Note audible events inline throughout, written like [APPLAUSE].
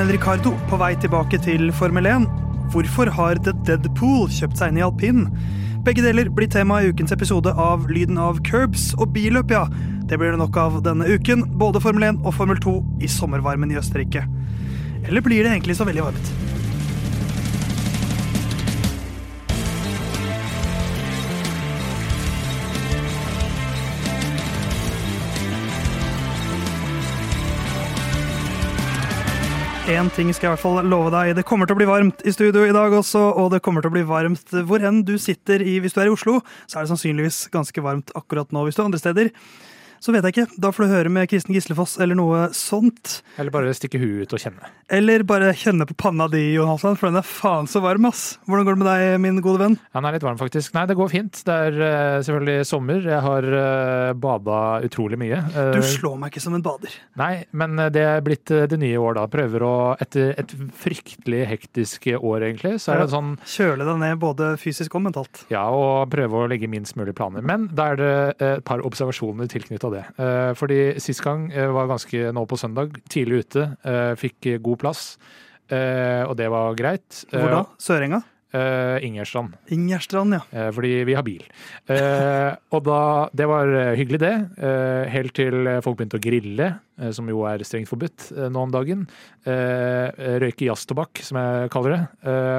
Daniel Ricardo på vei tilbake til Formel 1? Hvorfor har The Deadpool kjøpt seg inn i alpin? Begge deler blir tema i ukens episode av Lyden av curbs og billøp, ja. Det blir det nok av denne uken. Både Formel 1 og Formel 2 i sommervarmen i Østerrike. Eller blir det egentlig så veldig varmt? Én ting skal jeg i hvert fall love deg. Det kommer til å bli varmt i studio i dag også, og det kommer til å bli varmt hvor enn du sitter i. Hvis du er i Oslo, så er det sannsynligvis ganske varmt akkurat nå. Hvis du er andre steder, så vet jeg ikke. Da får du høre med Kristen Gislefoss eller noe sånt. Eller bare stikke huet ut og kjenne. Eller bare kjenne på panna di, Jon Halvdan, for den er faen så varm, ass. Hvordan går det med deg, min gode venn? Han er litt varm, faktisk. Nei, det går fint. Det er uh, selvfølgelig sommer. Jeg har uh, bada utrolig mye. Du slår meg ikke som en bader. Nei, men det er blitt det nye år, da. Prøver å Etter et fryktelig hektisk år, egentlig, så er det sånn Kjøle deg ned både fysisk og mentalt. Ja, og prøve å legge minst mulig planer. Men da er det et par observasjoner tilknytta det. Eh, fordi sist gang eh, var ganske nå på søndag, tidlig ute, eh, fikk god plass. Og det var greit. Hvor da? Sørenga? Uh, Ingerstrand. Ingerstrand, ja. Uh, fordi vi har bil. Uh, og da, Det var hyggelig, det. helt til folk begynte å grille, som jo er strengt forbudt nå om dagen. røyke jazztobakk, som jeg kaller det.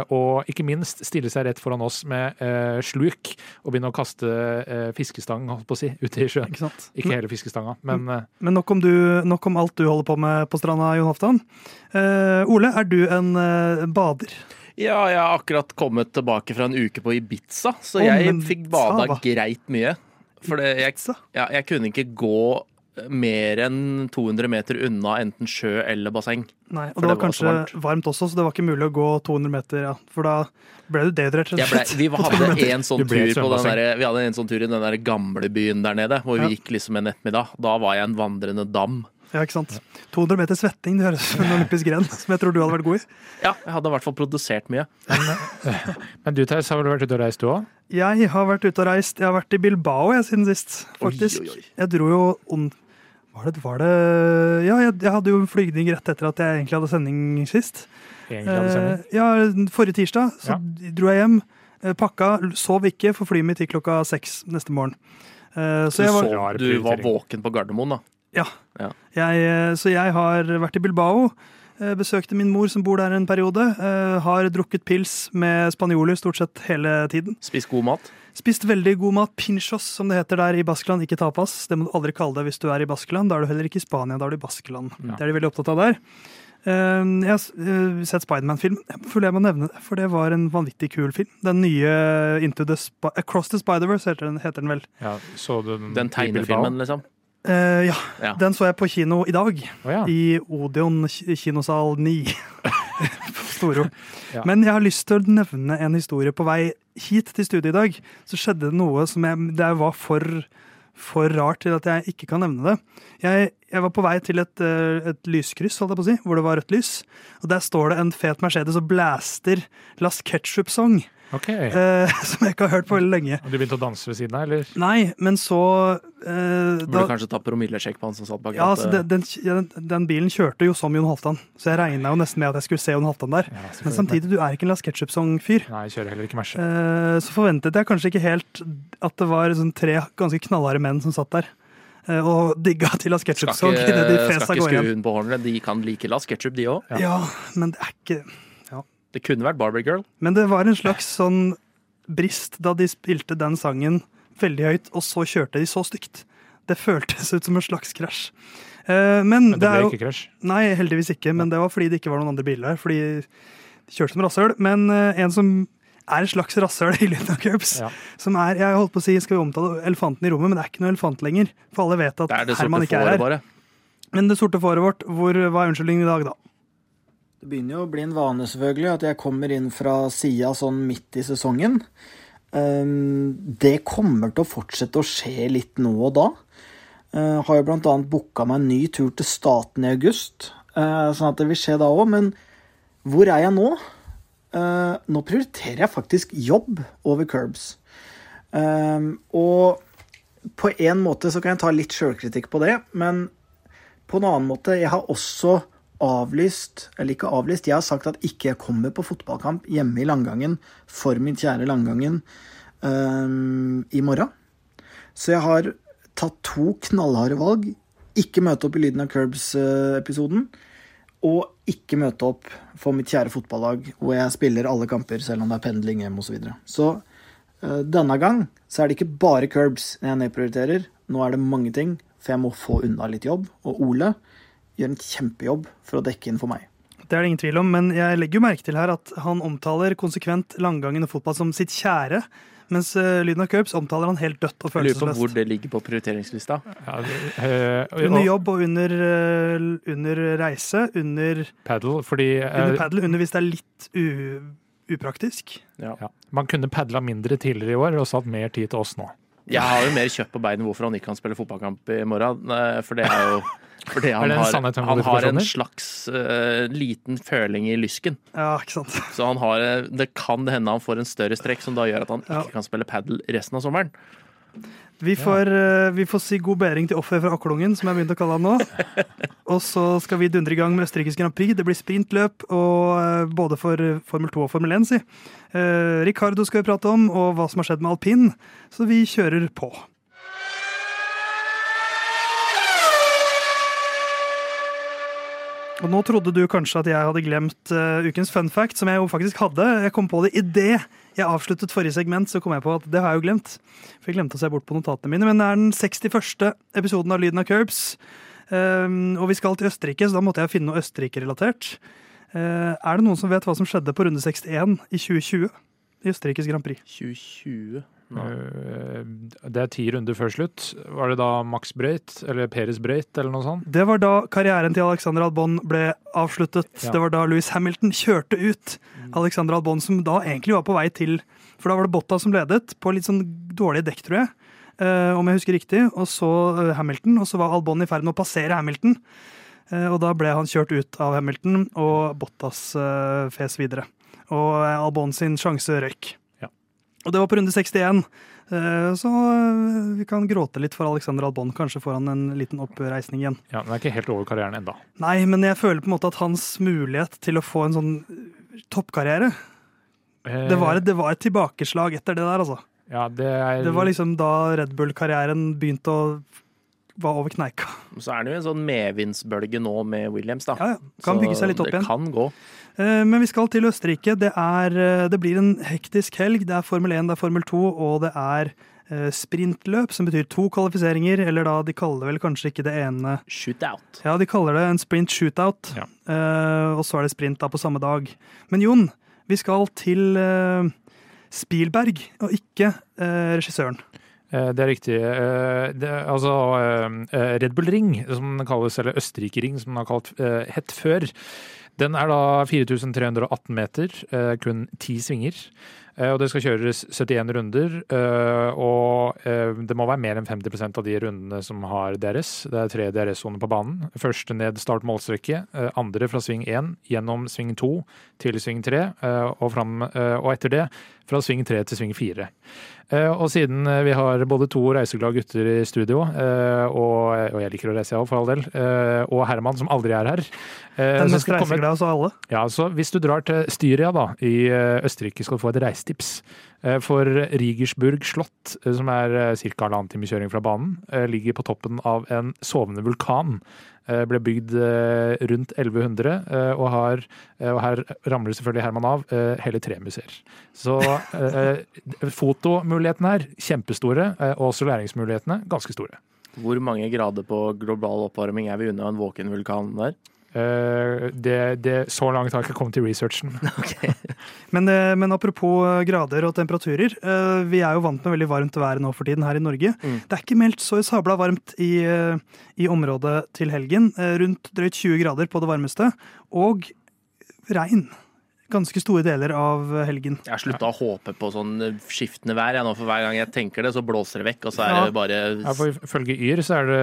og ikke minst stille seg rett foran oss med sluk og begynne å kaste fiskestang holdt på å si, ute i sjøen. Ikke, ikke hele fiskestanga, men Men nok om, du, nok om, alt du holder på med på stranda, Jon Hoftan. Ole, er du en bader? Ja, jeg har akkurat kommet tilbake fra en uke på Ibiza, så jeg fikk bada greit mye. For jeg, ja, jeg kunne ikke gå mer enn 200 meter unna enten sjø eller basseng. Nei, og det var, det var kanskje varmt. varmt. også, så det var ikke mulig å gå 200 meter. Ja. For da ble du dehydrert. Vi [LAUGHS] hadde en sånn tur på den der, vi hadde en sånn tur i den der gamle byen der nede, hvor vi gikk liksom en ettermiddag. Da var jeg en vandrende dam. Ja, ikke sant. 200 meter svetting, det høres ut som en olympisk gren, som jeg tror du hadde vært god i. Ja, jeg hadde i hvert fall produsert mye. Men, [LAUGHS] men du Theis, har vel vært ute og reist du òg? Jeg har vært ute og reist. Jeg har vært i Bilbao jeg siden sist, faktisk. Oi, oi, oi. Jeg dro jo var det, var det Ja, jeg, jeg, hadde jo en flygning rett etter at jeg egentlig hadde sending sist. Egentlig hadde sending? Eh, ja, Forrige tirsdag så ja. dro jeg hjem, eh, pakka, sov ikke, for flyet mitt gikk klokka seks neste morgen. Eh, så du, var, du var våken på Gardermoen, da? Ja. ja. Jeg, eh, så jeg har vært i Bilbao. Eh, besøkte min mor som bor der en periode. Eh, har drukket pils med spanjoler stort sett hele tiden. Spist god mat? Spist veldig god mat. Pinchos, som det heter der i Baskeland. Ikke tapas. Det må du aldri kalle det hvis du er i Baskeland. Da er du heller ikke i Spania, da er du i Baskeland. Ja. Det er de veldig opptatt av der. Jeg har sett Spiderman-film. Jeg føler jeg må nevne det, for det var en vanvittig kul film. Den nye Into the Sp Across the Spider-Verse heter, heter, den vel. Ja, så den, den tegnefilmen, liksom? Uh, ja. ja. Den så jeg på kino i dag. Oh, ja. I Odeon kinosal 9 [LAUGHS] på Storo. Ja. Men jeg har lyst til å nevne en historie. På vei hit til studiet i dag så skjedde det noe som jeg, det var for, for rart til at jeg ikke kan nevne det. Jeg, jeg var på vei til et, eh, et lyskryss holdt jeg på å si, hvor det var rødt lys. Og Der står det en fet Mercedes og blaster Las Ketchup-song. Okay. Eh, [LAUGHS] som jeg ikke har hørt på veldig lenge. Og Du begynte å danse ved siden av, eller? Nei, men så eh, Burde da, kanskje ta promillesjekk på han som satt bak ja, altså, den, den, den, bilen kjørte jo som Jon Halvdan, så jeg regna jo nesten med at jeg skulle se Jon Halvdan der. Ja, men samtidig, du er ikke en Las Ketchup-song-fyr. Nei, jeg kjører heller ikke Merce. Eh, så forventet jeg kanskje ikke helt at det var sånn tre ganske knallharde menn som satt der eh, og digga til Las Ketchup-song. [LAUGHS] Skal ikke, skal ikke skru hunden på hornet. De kan like Las Ketchup, de òg. Ja. ja, men det er ikke det kunne vært Barbie Girl. Men det var en slags sånn brist da de spilte den sangen veldig høyt, og så kjørte de så stygt. Det føltes ut som en slags krasj. Eh, men, men, det, ble jo, ikke krasj? Nei, heldigvis ikke. Men det var fordi det ikke var noen andre biler her. Fordi de kjørte som rasshøl. Men eh, en som er et slags rasshøl i Luna Curbs. Ja. Som er, jeg holdt på å si, Skal vi omtale elefanten i rommet, men det er ikke noe elefant lenger. For alle vet at Herman ikke er her. Bare. Men det sorte fåret vårt, hvor, hva er unnskyldningen i dag, da? Det begynner jo å bli en vane, selvfølgelig, at jeg kommer inn fra sida sånn midt i sesongen. Ehm, det kommer til å fortsette å skje litt nå og da. Jeg eh, har jo annet booka meg en ny tur til Staten i august, eh, sånn at det vil skje da òg. Men hvor er jeg nå? Nå prioriterer jeg faktisk jobb over curbs. Ehm, og på en måte så kan jeg ta litt sjølkritikk på det, men på en annen måte Jeg har også avlyst, eller ikke avlyst, jeg har sagt at ikke jeg kommer på fotballkamp hjemme i Langangen for min kjære Langangen um, i morgen. Så jeg har tatt to knallharde valg. Ikke møte opp i Lyden av Curbs-episoden. Og ikke møte opp for mitt kjære fotballag, hvor jeg spiller alle kamper, selv om det er pendling hjem osv. Så, videre. så uh, denne gang så er det ikke bare Curbs jeg nedprioriterer. Nå er det mange ting, for jeg må få unna litt jobb. Og Ole gjør en kjempejobb for å dekke inn for meg. Det er det ingen tvil om, men jeg legger jo merke til her at han omtaler konsekvent langgangen og fotball som sitt kjære. Mens uh, Lyden av Curbs omtaler han helt dødt og følelsesløst. Lurer på hvor det ligger på prioriteringslista. Ja, uh, under jobb og under, uh, under reise, under Paddle, fordi Under paddle, under hvis det er litt u, upraktisk. Ja. Ja. Man kunne padla mindre tidligere i år og satt mer tid til oss nå. Jeg har jo mer kjøtt på beinet hvorfor han ikke kan spille fotballkamp i morgen. For det er jo fordi han, har, han har, en slags uh, liten føling i lysken. Ja, ikke sant. [LAUGHS] Så han har, eh, det kan hende han får en større strekk som da gjør at han ja. ikke kan spille padel resten av sommeren. Vi får, uh, vi får si god bedring til offer fra Aklungen, som jeg har begynt å kalle han nå. [LAUGHS] og så skal vi dundre i gang med Østerrikes Grand Prix. Det blir sprintløp og, uh, både for Formel 2 og Formel 1, si. Ricardo skal vi prate om, og hva som har skjedd med alpin. Så vi kjører på. Og nå trodde du kanskje at jeg hadde glemt uh, ukens fun fact, som jeg jo faktisk hadde. Jeg kom på det idet jeg avsluttet forrige segment, så kom jeg på at det har jeg jo glemt. For jeg glemte å se bort på notatene mine. Men det er den 61. episoden av Lyden av Curbs. Um, og vi skal til Østerrike, så da måtte jeg finne noe Østerrike-relatert. Uh, er det noen som vet hva som skjedde på runde 61 i 2020? I Østerrikes Grand Prix. 2020? Eh, det er ti runder før slutt. Var det da Max Breit eller Peres Breit eller noe sånt? Det var da karrieren til Alexander Albon ble avsluttet. Ja. Det var da Louis Hamilton kjørte ut mm. Alexander Albon, som da egentlig var på vei til For da var det Botta som ledet, på litt sånn dårlige dekk, tror jeg. Uh, om jeg husker riktig. Og så uh, Hamilton, og så var Albon i ferd med å passere Hamilton. Uh, og da ble han kjørt ut av Hamilton, og Bottas fes videre. Og Albon sin sjanse røyk. Og det var på runde 61. Eh, så eh, vi kan gråte litt for Alexander Albon. Kanskje får han en liten oppreisning igjen. Ja, Men det er ikke helt over karrieren enda. Nei, men jeg føler på en måte at hans mulighet til å få en sånn toppkarriere eh... det, var et, det, var et, tilbakeslag etter det der, altså. Ja, det, er... det var liksom da Red Bull-karrieren begynte å var over kneika. Så er det jo en sånn medvindsbølge nå med Williams, da. Ja, ja. Kan så bygge seg litt opp igjen. Det kan gå. Eh, men vi skal til Østerrike. Det, er, eh, det, blir en hektisk helg. Det er Formel 1, det er Formel 2, og det er eh, sprintløp, som betyr to kvalifiseringer. Eller da, de kaller det vel kanskje ikke det ene Shootout. Ja, de kaller det en sprint shootout. Ja. Og så er det sprint da på samme dag. Men Jon, vi skal til Spielberg, og ikke regissøren. Det er riktig. Det, altså, Red Bull Ring, som den kalles, eller Østerrike Ring, som den har kalt hett før, den er da 4318 meter, eh, kun ti svinger. Eh, og det skal kjøres 71 runder, eh, og det må være mer enn 50% av de rundene som har DRS. Det er tre DRS-soner på banen. Første ned start målstrekke, andre fra sving 1 gjennom sving 2 til sving 3, og, fram, og etter det fra sving 3 til sving 4. Eh, og siden eh, vi har både to reiseglade gutter i studio, eh, og, og jeg liker å reise, jeg òg, for all del, og Herman, som aldri er her Den mest reiseglade av alle? Ja, så Hvis du drar til Styria da, i Østerrike, skal du få et reisetips. For Rigersburg slott, som er ca. halvannen time kjøring fra banen, ligger på toppen av en sovende vulkan. Eh, ble bygd eh, rundt 1100, eh, og, har, og her ramler selvfølgelig Herman av, hele tre museer. Så fotomulighetene her, kjempestore, og også læringsmulighetene, ganske store. Hvor mange grader på global oppvarming er vi unna en våken vulkan der? Uh, det, det, så langt har jeg ikke kommet til researchen. [LAUGHS] Okay. men, uh, men, apropos eh, grader og temperaturer. Vi er jo vant med veldig varmt vær nå for tiden her i Norge. Mm. Det er ikke meldt så sabla varmt i, i området til helgen. rundt drøyt 20 grader på det varmeste. Og regn ganske store deler av helgen. Jeg har slutta å håpe på sånn skiftende vær. Jeg nå, for Hver gang jeg tenker det, så blåser det vekk, og så er ja. det bare ja, for Ifølge Yr så er det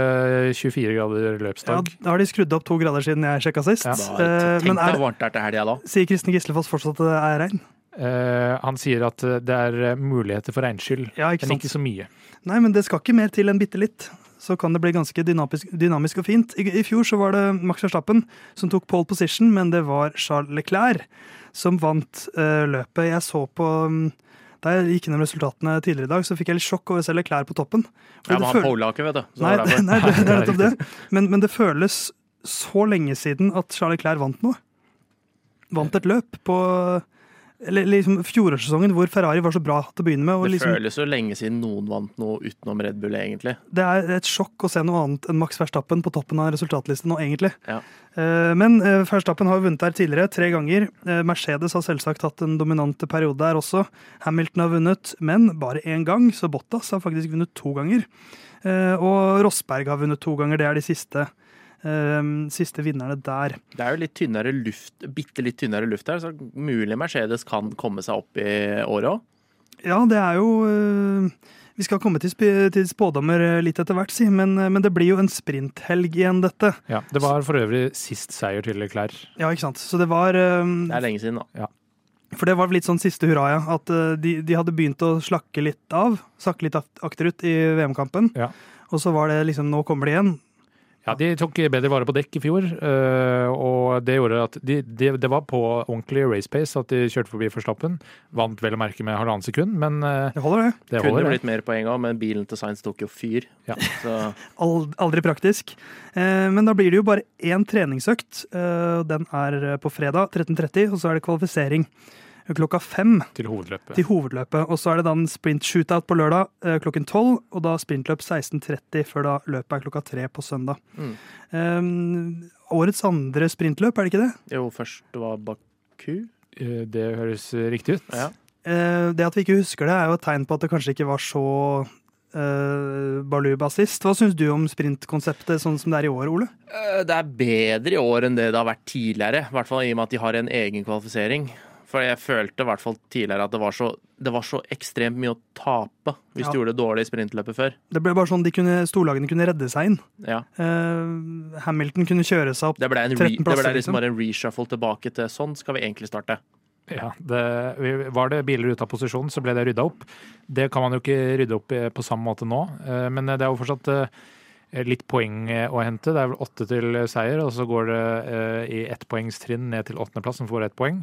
24 grader løpsdag. Ja, Da har de skrudd opp to grader siden jeg sjekka sist. Ja. Da, eh, tenk Men er, varmt det er til helga da. Sier Kristen Gislefoss fortsatt at det er regn? Uh, han sier at det er muligheter for regnskyll, ja, men ikke så mye. Nei, men det skal ikke mer til enn bitte litt. Så kan det bli ganske dynamisk, dynamisk og fint. I, I, fjor så var det Max Verstappen som tok pole position, men det var Charles Leclerc som vant uh, løpet. Jeg så på um, da jeg gikk gjennom resultatene tidligere i dag, så fikk jeg litt sjokk over å se Leclerc på toppen. Fordi ja, men han føl... ikke, vet du. nei, det, [LAUGHS] nei, det, det er nettopp det. [LAUGHS] Men, men, det føles så lenge siden at Charles Leclerc vant noe. Vant et løp på liksom fjorårssesongen hvor Ferrari var så bra til å begynne med. det liksom, føles jo lenge siden noen vant noe utenom Red Bull, egentlig. Det er et sjokk å se noe annet enn Max Verstappen på toppen av resultatlisten nå, egentlig. Ja. Eh, men eh, Verstappen har vunnet der tidligere, tre ganger. Eh, Mercedes har selvsagt hatt en dominant periode der også. Hamilton har vunnet, men bare én gang, så Bottas har faktisk vunnet to ganger. Og Rossberg har vunnet to ganger, det er de siste siste vinnerne der. Det er jo litt tynnere luft, bitte litt tynnere luft her, så mulig Mercedes kan komme seg opp i året òg? Ja, det er jo uh, Vi skal komme til, til spådommer eh, litt etter hvert, si, men, eh, men, det blir jo en sprinthelg igjen, dette. Ja, Det var for øvrig sist seier til Leclerc. Ja, ikke sant. Så det var um, Det er lenge siden, da. Ja. For det var litt sånn siste hurra, ja. At de, de, hadde begynt å slakke litt av. Sakke litt akterut i VM-kampen. Ja. Og så var det liksom Nå kommer det igjen. Ja, De tok bedre vare på dekk i fjor, eh, og det gjorde at de, de, det var på ordentlig race pace at de kjørte forbi Forstappen. Vant vel å merke med halvannen sekund, men eh, Det holder, det. det Kunne blitt mer poeng òg, men bilen til Science tok jo fyr. Ja. [LAUGHS] Aldri praktisk. Eh, men da blir det jo bare én treningsøkt. Den er på fredag 13.30, og så er det kvalifisering klokka fem. Til hovedløpet. Til hovedløpet. Og så er det da en sprint shootout på lørdag eh, klokken tolv, og da sprintløp 16.30 før da løpet er klokka tre på søndag. Mm. Um, årets andre sprintløp, er det ikke det? Jo, først var Baku. Eh, det høres riktig ut. Ja. Uh, det at vi ikke husker det, er jo et tegn på at det kanskje ikke var så uh, baluba sist. Hva syns du om sprintkonseptet sånn som det er i år, Ole? Det er bedre i år enn det det har vært tidligere. I hvert fall i og med at de har en egen kvalifisering. For jeg følte i hvert fall tidligere at det var så, det var så ekstremt mye å tape hvis ja. du gjorde det dårlig i sprintløpet før. Det ble bare sånn de kunne, storlagene kunne redde seg inn. Ja. Uh, Hamilton kunne kjøre seg opp det ble 13 plasser. Det ble liksom, liksom bare en reshuffle tilbake til sånn skal vi egentlig starte. Ja, det, Var det biler ute av posisjon, så ble det rydda opp. Det kan man jo ikke rydde opp på samme måte nå, uh, men det er jo fortsatt litt poeng å hente. Det er vel åtte til seier, og så går det i ettpoengstrinn ned til åttendeplass, som får ett poeng.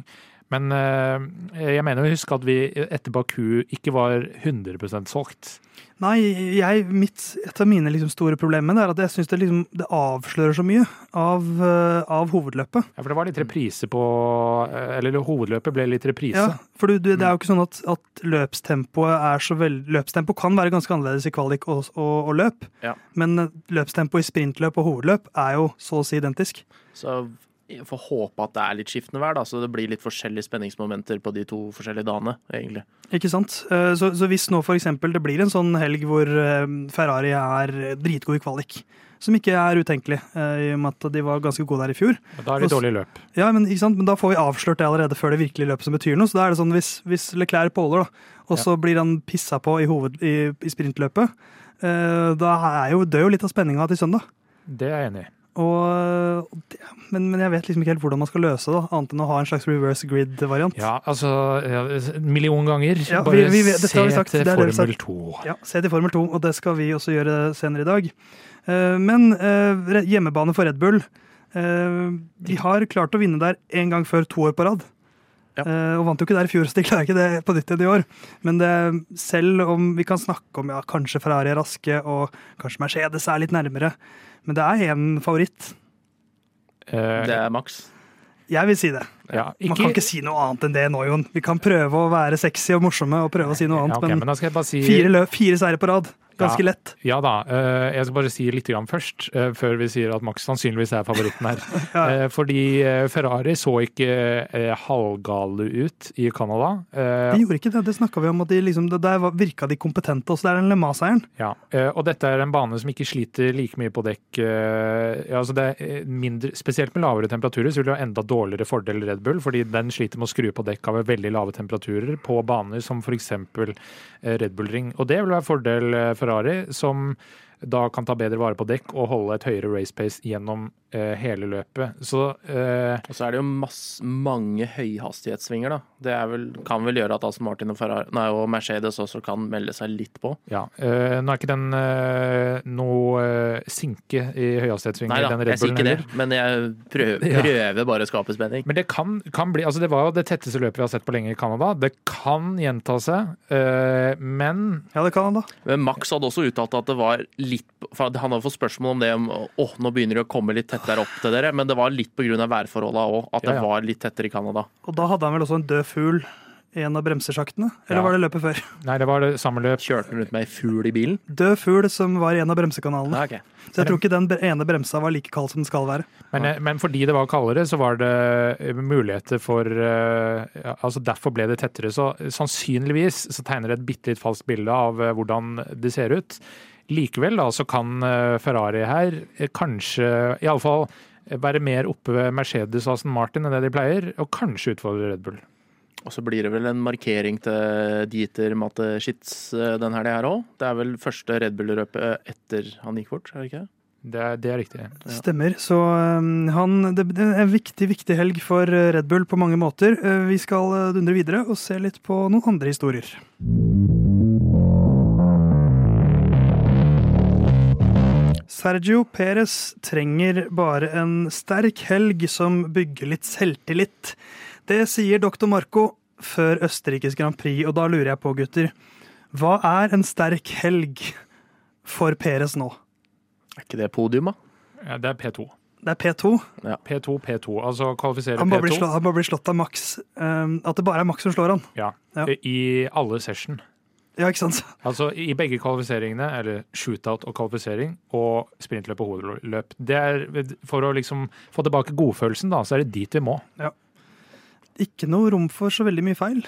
Men eh, jeg mener å huske at vi etter Baku ikke var 100% solgt. Nei, jeg, mitt, et av mine liksom store problemer er at jeg syns det, liksom, det, avslører så mye av, uh, av, hovedløpet. Ja, For det var litt reprise på eh, Eller hovedløpet ble litt reprise. Ja, for du, du, det er jo ikke sånn at, at løpstempoet er så vel Løpstempo kan være ganske annerledes i kvalik og, og, og løp, ja. men løpstempo i sprintløp og hovedløp er jo så å si identisk. Så får håpe at det er litt skiftende vær, da, så det blir litt forskjellige spenningsmomenter på de to forskjellige dagene. egentlig. Ikke sant. Eh, så, så hvis nå f.eks. det blir en sånn helg hvor eh, Ferrari er dritgod i kvalik, som ikke er utenkelig, eh, i og med at de var ganske gode der i fjor. Da er det dårlig løp. Ja, men, ikke sant? men da får vi avslørt det allerede før det virkelige løpet som betyr noe. Så da er det sånn hvis, hvis Leclerc påler, da, og så ja. blir han pissa på i, hoved, i, i sprintløpet, da er jo, dør jo litt av spenninga til søndag. Det er jeg enig i. Og, men, men, jeg vet liksom ikke helt hvordan man skal løse det, annet enn å ha en slags reverse grid-variant. Ja, altså en million ganger. Ja, Bare vi, vi, se til Formel 2. Ja, se til Formel 2, og det skal vi også gjøre senere i dag. Uh, men uh, hjemmebane for Red Bull uh, De har klart å vinne der én gang før to år på rad. Ja. og vant jo ikke der i fjor, så de klarer ikke det på nytt igjen i år. Men det, selv om vi kan snakke om ja, kanskje Ferrari er raske, og kanskje Mercedes er litt nærmere, men det er én favoritt. Uh, det er Max. Jeg vil si det. Ja, ikke... Man kan ikke si noe annet enn det nå, Jon. Vi kan prøve å være sexy og morsomme og prøve å si noe annet, ja, okay, men, men si... fire, løp, fire seire på rad. Ganske ja, lett. Ja da. Eh, jeg skal bare si litt først, eh, før vi sier at Max sannsynligvis er favoritten her. [LAUGHS] ja. Eh, fordi Ferrari så ikke halvgale ut i Canada. De gjorde ikke det. Det snakka vi om. at de liksom, Der virka de kompetente også. Det er den Le Mans-eieren. Ja, og dette er en bane som ikke sliter like mye på dekk. Altså det er mindre, spesielt med lavere temperaturer så vil det ha enda dårligere fordel Red Bull, fordi den sliter med å skru på dekk av veldig lave temperaturer på baner som f.eks. Red Bull Ring. Og det vil være fordel for Ferrari, som da kan ta bedre vare på dekk og holde et høyere race pace gjennom hele løpet. Så, eh, og så er det jo masse, mange høyhastighetssvinger, da. Det vel, kan vel gjøre at Aston Martin og, Ferrari, nei, og, Mercedes også kan melde seg litt på. Ja. Eh, nå er ikke den eh, noe eh, sinke i høyhastighetssvinger. Nei da, jeg sier ikke det, men jeg prøver, [LAUGHS] prøver ja. bare å skape spenning. Men det kan, kan, bli altså Det var jo det tetteste løpet vi har sett på lenge i Canada. Det kan gjenta seg, eh, men Ja, det kan han da. Men Max hadde også uttalt at det var litt For Han hadde fått spørsmål om det om åh, nå begynner det å komme litt tettere opp til dere, men det var litt pga. værforholda òg, at det ja, ja. var litt tettere i Canada. Og da hadde han vel også en død fugl i en av bremsesjaktene? Eller ja. var det løpet før? Nei, det var det samme løp. Kjørte han rundt med ei fugl i bilen? Død fugl som var i en av bremsekanalene. Ja, okay. Så jeg tror ikke den ene bremsa var like kald som den skal være. Men, eh, men fordi det var kaldere, så var det eh, muligheter for uh, Altså derfor ble det tettere. Så sannsynligvis så tegner det et bitte litt falskt bilde av uh, hvordan det ser ut. Likevel da, så kan uh, Ferrari her kanskje iallfall være mer oppe ved Mercedes og Aston Martin enn det de pleier, og kanskje utfordre Red Bull. Og så blir det vel en markering til Dieter Mateschitz eh, den helga her òg. Det er vel første Red Bull-løpet etter han gikk bort, er det ikke det? Er, det er riktig. Ja. Stemmer. Så um, han, det, er en viktig, viktig helg for eh, Red Bull på mange måter. Eh, vi skal dundre videre og se litt på noen andre historier. Sergio Perez trenger bare en sterk helg som bygger litt selvtillit. Det sier doktor Marco før Østerrikes Grand Prix, og da lurer jeg på, gutter, hva er en sterk helg for Peres nå? Er ikke det podium, da? Ja, det er P2. Det er P2? Ja. P2, P2. Altså kvalifisere han P2. Slå, han bare blir slått av Max. Um, at det bare er Max som slår han. Ja. ja. I alle session. Ja, ikke sant? Altså I begge kvalifiseringene, eller shootout og kvalifisering, og sprintløp og hovedløp. Det er, for å liksom få tilbake godfølelsen, da, så er det dit vi må. Ja ikke noe rom for så veldig mye feil.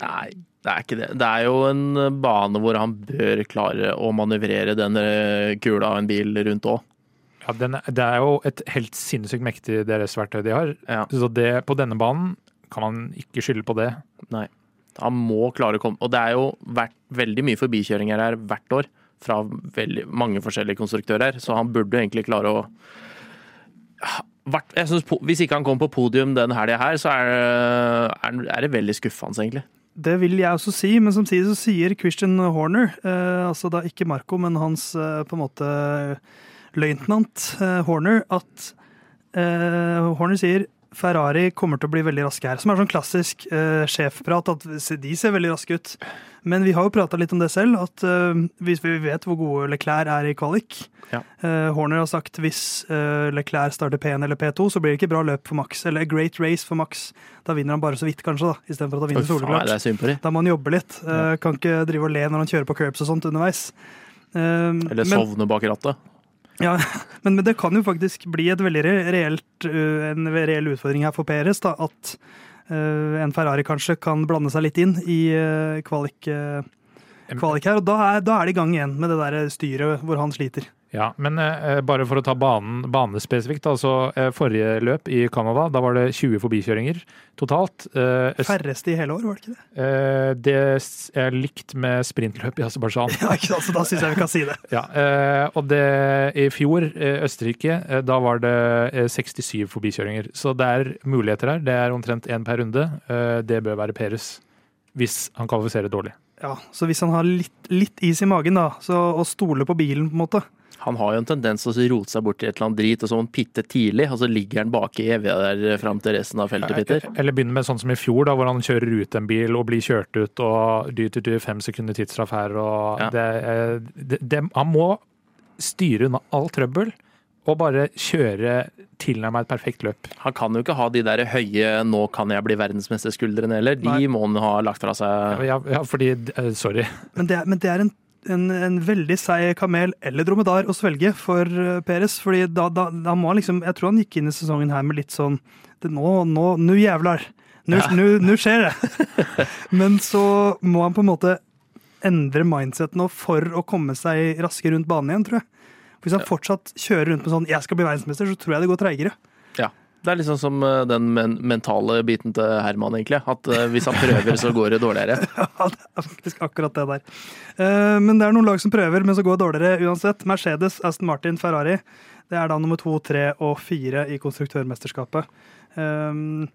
Nei, det er ikke det. Det er jo en bane hvor han bør klare å manøvrere denne kula av en bil rundt òg. Ja, den, det er jo et helt sinnssykt mektig DRS-verktøy de har. Ja. Så det, på denne banen kan man ikke skylde på det. Nei. Han må klare å komme Og det er jo vært veldig mye forbikjøringer her hvert år fra veldig mange forskjellige konstruktører, så han burde egentlig klare å jeg synes, Hvis ikke han kommer på podium den helga her, så er, er, er, det veldig skuffende, egentlig. Det vil jeg også si, men samtidig så sier Christian Horner, eh, altså da ikke Marco, men hans eh, på en måte løytnant eh, Horner, at eh, Horner sier Ferrari kommer til å bli veldig raske her. Som er sånn klassisk eh, sjefprat, at de ser veldig raske ut. Men vi har jo prata litt om det selv, at hvis vi vet hvor gode Leclerc er i kvalik ja. uh, Horner har sagt hvis uh, Leclerc starter P1 eller P2, så blir det ikke bra løp for Max. Eller a great race for Max. Da vinner han bare så vidt, kanskje, da, istedenfor at han vinner soleklart. Da må han jobbe litt. Ja. Kan ikke drive og le når han kjører på curbs og sånt underveis. eller sovne bak rattet. Ja, men, men, det kan jo faktisk bli et veldig reelt, en reell utfordring her for Peres. da, At uh, en Ferrari kanskje kan blande seg litt inn i uh, kvalik, uh, kvalik her. Og da er, da er det i gang igjen med det der styret hvor han sliter. Ja, men eh, bare for å ta banen banespesifikt. Altså, eh, forrige løp i Canada, da var det 20 forbikjøringer totalt. Eh, Færreste i hele år, var det ikke det? Eh, det er likt med sprintløp i Aserbajdsjan. [LAUGHS] ja, ikke sant, så da syns jeg vi kan si det. [LAUGHS] ja, eh, og det, i fjor, eh, Østerrike, da var det 67 forbikjøringer. Så det er muligheter her. Det er omtrent én per runde. det bør være Peres, hvis han kvalifiserer dårlig. Ja, Så hvis han har litt, litt is i magen, da, så, og stoler på bilen, på en måte, han har jo en tendens til å rote seg bort i et eller annet drit, og så må han pitte tidlig, og så ligger han bak i evig der fram til resten av feltet, pitter. Eller begynne med sånn som i fjor, da, hvor han kjører ut en bil og blir kjørt ut, og dyr til dyr, fem sekunder tidsstraff her, og ja. det, det, det, Han må styre unna all trøbbel. Og bare kjøre tilnærmet et perfekt løp. Han kan jo ikke ha de der høye 'nå kan jeg bli verdensmester'-skuldrene heller. De Nei. må han ha lagt fra seg. Ja, ja fordi eh, Sorry. Men det, men det er en en, en, veldig seig kamel eller dromedar å svelge for uh, Peres. fordi da, da, da, må han liksom Jeg tror han gikk inn i sesongen her med litt sånn det, Nå, nå, nå jævlar! Nå, ja. nå, nå skjer det! [LAUGHS] Men så må han på en måte endre mindset nå for å komme seg raskere rundt banen igjen, tror jeg. For Hvis han fortsatt kjører rundt med sånn 'jeg skal bli verdensmester', så tror jeg det går treigere. Ja. Det er liksom som eh, den men mentale biten til Herman, egentlig. At uh, hvis han prøver, så går det dårligere. [LAUGHS] ja, det er faktisk akkurat det der. Uh, men det er noen lag som prøver, men så går det dårligere uansett. Mercedes, Aston Martin, Ferrari. Det er da nummer to, tre og fire i konstruktørmesterskapet. Um,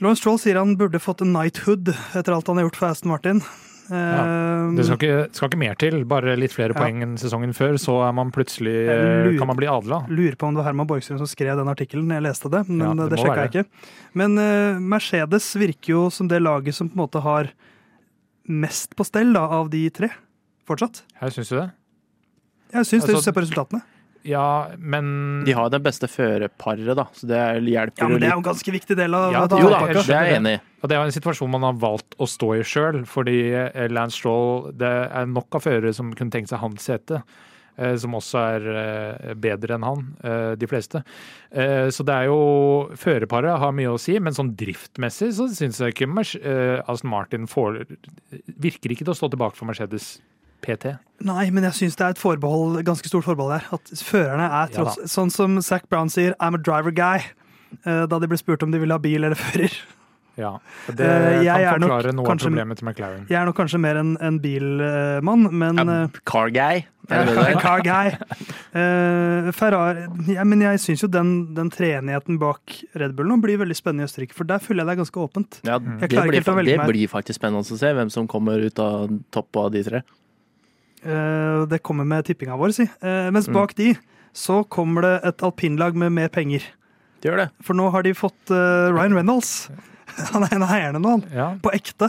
Lawrence Stroll sier han burde fått en knighthood etter alt han har gjort for Aston Martin. Ja. Eh, det skal ikke, skal ikke, mer til, bare litt flere poeng enn sesongen før, så er man plutselig, lurer, kan man bli adla. Lurer på om det var Herman Borgstrøm som skrev den artikkelen, jeg leste det, men ja, det, det sjekka jeg ikke. Men uh, Mercedes virker jo som det laget som på en måte har mest på stell da, av de tre, fortsatt. Jeg syns jo det? Jeg syns altså, det, ser på resultatene. Ja, men De har det beste førerparet, da, så det hjelper jo Ja, men det er jo en ganske viktig del av ja, Jo da, det er jeg enig i. Og det er en situasjon man har valgt å stå i sjøl, fordi eh, Lance Stroll Det er nok av førere som kunne tenkt seg hans sete. Eh, som også er eh, bedre enn han, de fleste. Så det er jo Førerparet har mye å si, men sånn driftmessig så syns jeg ikke Aston Martin får, virker ikke til å stå tilbake for Mercedes PT? Nei, men jeg syns det er et forbehold, ganske stort forbehold der. At førerne er tross ja, Sånn som Zac Brown sier 'I'm a driver guy', eh, da de ble spurt om de ville ha bil eller fører. Ja, det jeg kan forklare noe kanskje, av problemet til McLaren. Jeg er nok kanskje mer en, en bilmann, men A Car guy? [LAUGHS] car guy. Uh, Ferrari ja, Men jeg syns jo den, den treenigheten bak Red Bull nå blir veldig spennende i Østerrike, for der føler jeg det er ganske åpent. Ja, det, blir, det blir faktisk spennende å se hvem som kommer ut av toppen av de tre. Eh, det kommer med tippinga vår, si. Eh, mens mm. bak de så kommer det et alpinlag med mer penger. Det gjør det. For nå har de fått uh, Ryan Reynolds. [LAUGHS] Han er en av eierne nå, han. Ja. På ekte.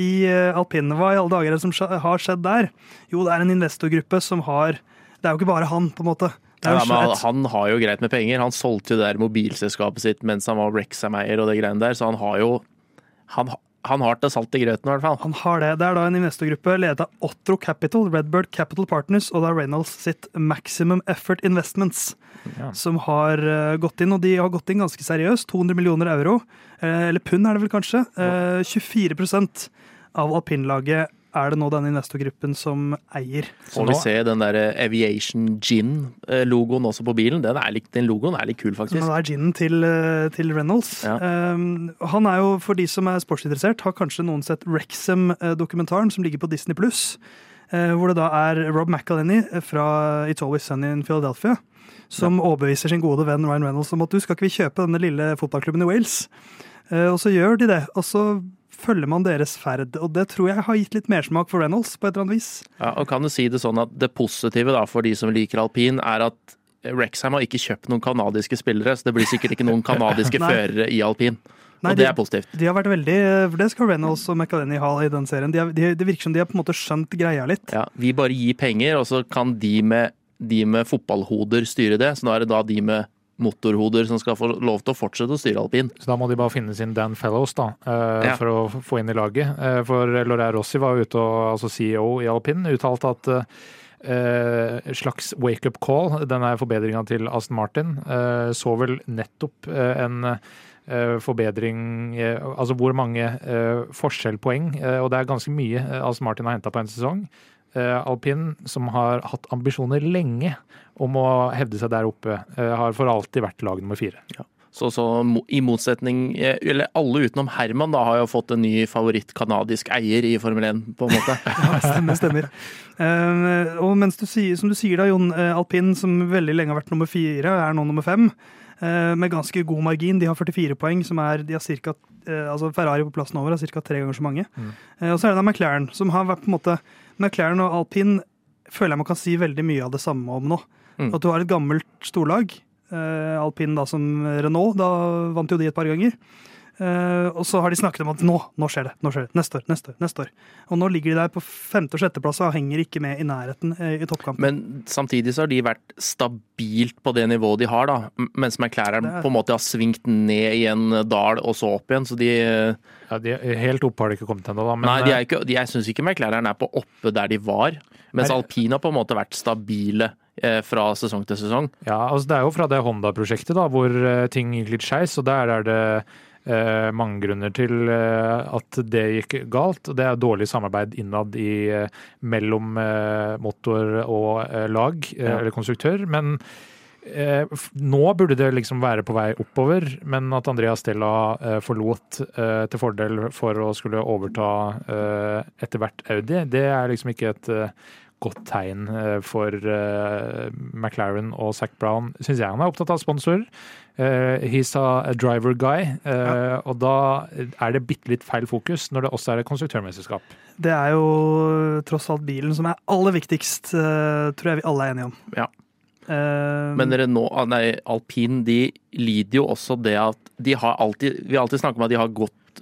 I uh, alpinene. Hva i alle dager er det som har skjedd der? Jo, det er en investorgruppe som har Det er jo ikke bare han, på en måte. Ja, men han har jo greit med penger. Han solgte jo det der mobilselskapet sitt mens han var Rexham-eier og det greiene der, så han har jo han, han har til salt i grøten, i hvert fall. Han har det. Det er da en investorgruppe ledet av Otro Capital, Redbird Capital Partners og det er Reynolds sitt Maximum Effort Investments, ja. som har uh, gått inn. Og de har gått inn ganske seriøst. 200 millioner euro, uh, eller pund er det vel kanskje. Uh, 24% av alpinlaget er det nå denne investorgruppen som eier. Får vi se den der eh, Aviation Gin-logoen også på bilen. Den, er litt, den, logoen er litt kul, faktisk. Det er ginen til, eh, til Reynolds. Ja. Um, han er jo, for de som er sportsinteressert, har kanskje noen sett Rexham-dokumentaren som ligger på Disney pluss. Uh, hvor det da er Rob McAlenny fra It's Always Sunny in Philadelphia som ja. overbeviser sin gode venn Ryan Reynolds om at du skal ikke vi kjøpe denne lille fotballklubben i Wales. Uh, og så gjør de det. Og så følger man deres ferd. Og det tror jeg har gitt litt mersmak for Reynolds på et eller annet vis. Ja, og kan du si det sånn at det positive da, for de som liker alpin, er at Rexheim har ikke kjøpt noen kanadiske spillere, så det blir sikkert ikke noen [LAUGHS] kanadiske førere i alpin. Nei, og det er positivt. De, de, har vært veldig, for Det skal Reynolds og McAlenny ha i den serien. De de, det virker som de har på en måte skjønt greia litt. Ja, Vi bare gir penger, og så kan de med, de med fotballhoder styre det. Så nå er det da de med motorhoder som skal få lov til å fortsette å styre alpin. Så da må de bare finne sin Dan Fellows da, uh, ja. for å få inn i laget. Uh, for Laurent Rossi var ute og, altså CEO i alpin, uttalte at uh, slags wake-up call, denne forbedringa til Aston Martin, så vel nettopp en forbedring Altså hvor mange forskjellpoeng, og det er ganske mye Aston Martin har henta på en sesong. Alpin, som har hatt ambisjoner lenge om å hevde seg der oppe, eh, har for alltid vært lag nummer fire. Ja. Så, så, i motsetning eh, Eller alle utenom Herman da har jo fått en ny favoritt-kanadisk eier i Formel 1, på en måte. [LAUGHS] ja, stemmer, stemmer. Og mens du sier, som du sier da, Jon, alpin, som veldig lenge har vært nummer fire, er nå nummer fem. Uh, med ganske god margin. De har 44 poeng, som er de har cirka, uh, altså Ferrari på plassen over har ca. tre ganger så mange. Mm. og så er det da McLaren, som har vært på en måte McLaren og alpin føler jeg man kan si veldig mye av det samme om nå. Mm. At du har et gammelt storlag. Alpin da som Renault, da vant jo de et par ganger. Uh, og så har de snakket om at nå, nå skjer det, nå skjer det, neste år, neste år. neste år. Og nå ligger de der på femte- og sjetteplass og henger ikke med i nærheten uh, i toppkampen. Men samtidig så har de vært stabilt på det nivået de har, da. Mens McLaren er... på en måte har svingt ned i en dal og så opp igjen, så de ja, de Helt opp har de ikke kommet ennå, da. Men... Nei, de er ikke, de, jeg syns ikke McLaren er på oppe der de var. Mens Alpina har på en måte vært stabile Eh, fra sesong til sesong. Ja, altså Det er jo fra det Honda-prosjektet da, hvor eh, ting gikk litt skeis. Og der er det eh, mange grunner til eh, at det gikk galt. Det er dårlig samarbeid innad i, eh, mellom eh, motor og lag, ja. eller konstruktør. Men Eh, nå burde det liksom være på vei oppover, men at Andreas Stella eh, forlot eh, til fordel for å skulle overta etter hvert Audi, det er liksom ikke et godt tegn for McLaren og Zac Brown, syns jeg. Han er opptatt av sponsorer. he's a driver guy, ja. og da er det bitte litt feil fokus når det også er et konstruktørmesterskap. Det er jo tross alt bilen som er aller viktigst, tror jeg vi alle er enige om. Ja. Men Renault, ah, nei, alpin de lider jo også det at de har alltid Vi har alltid snakket om at de har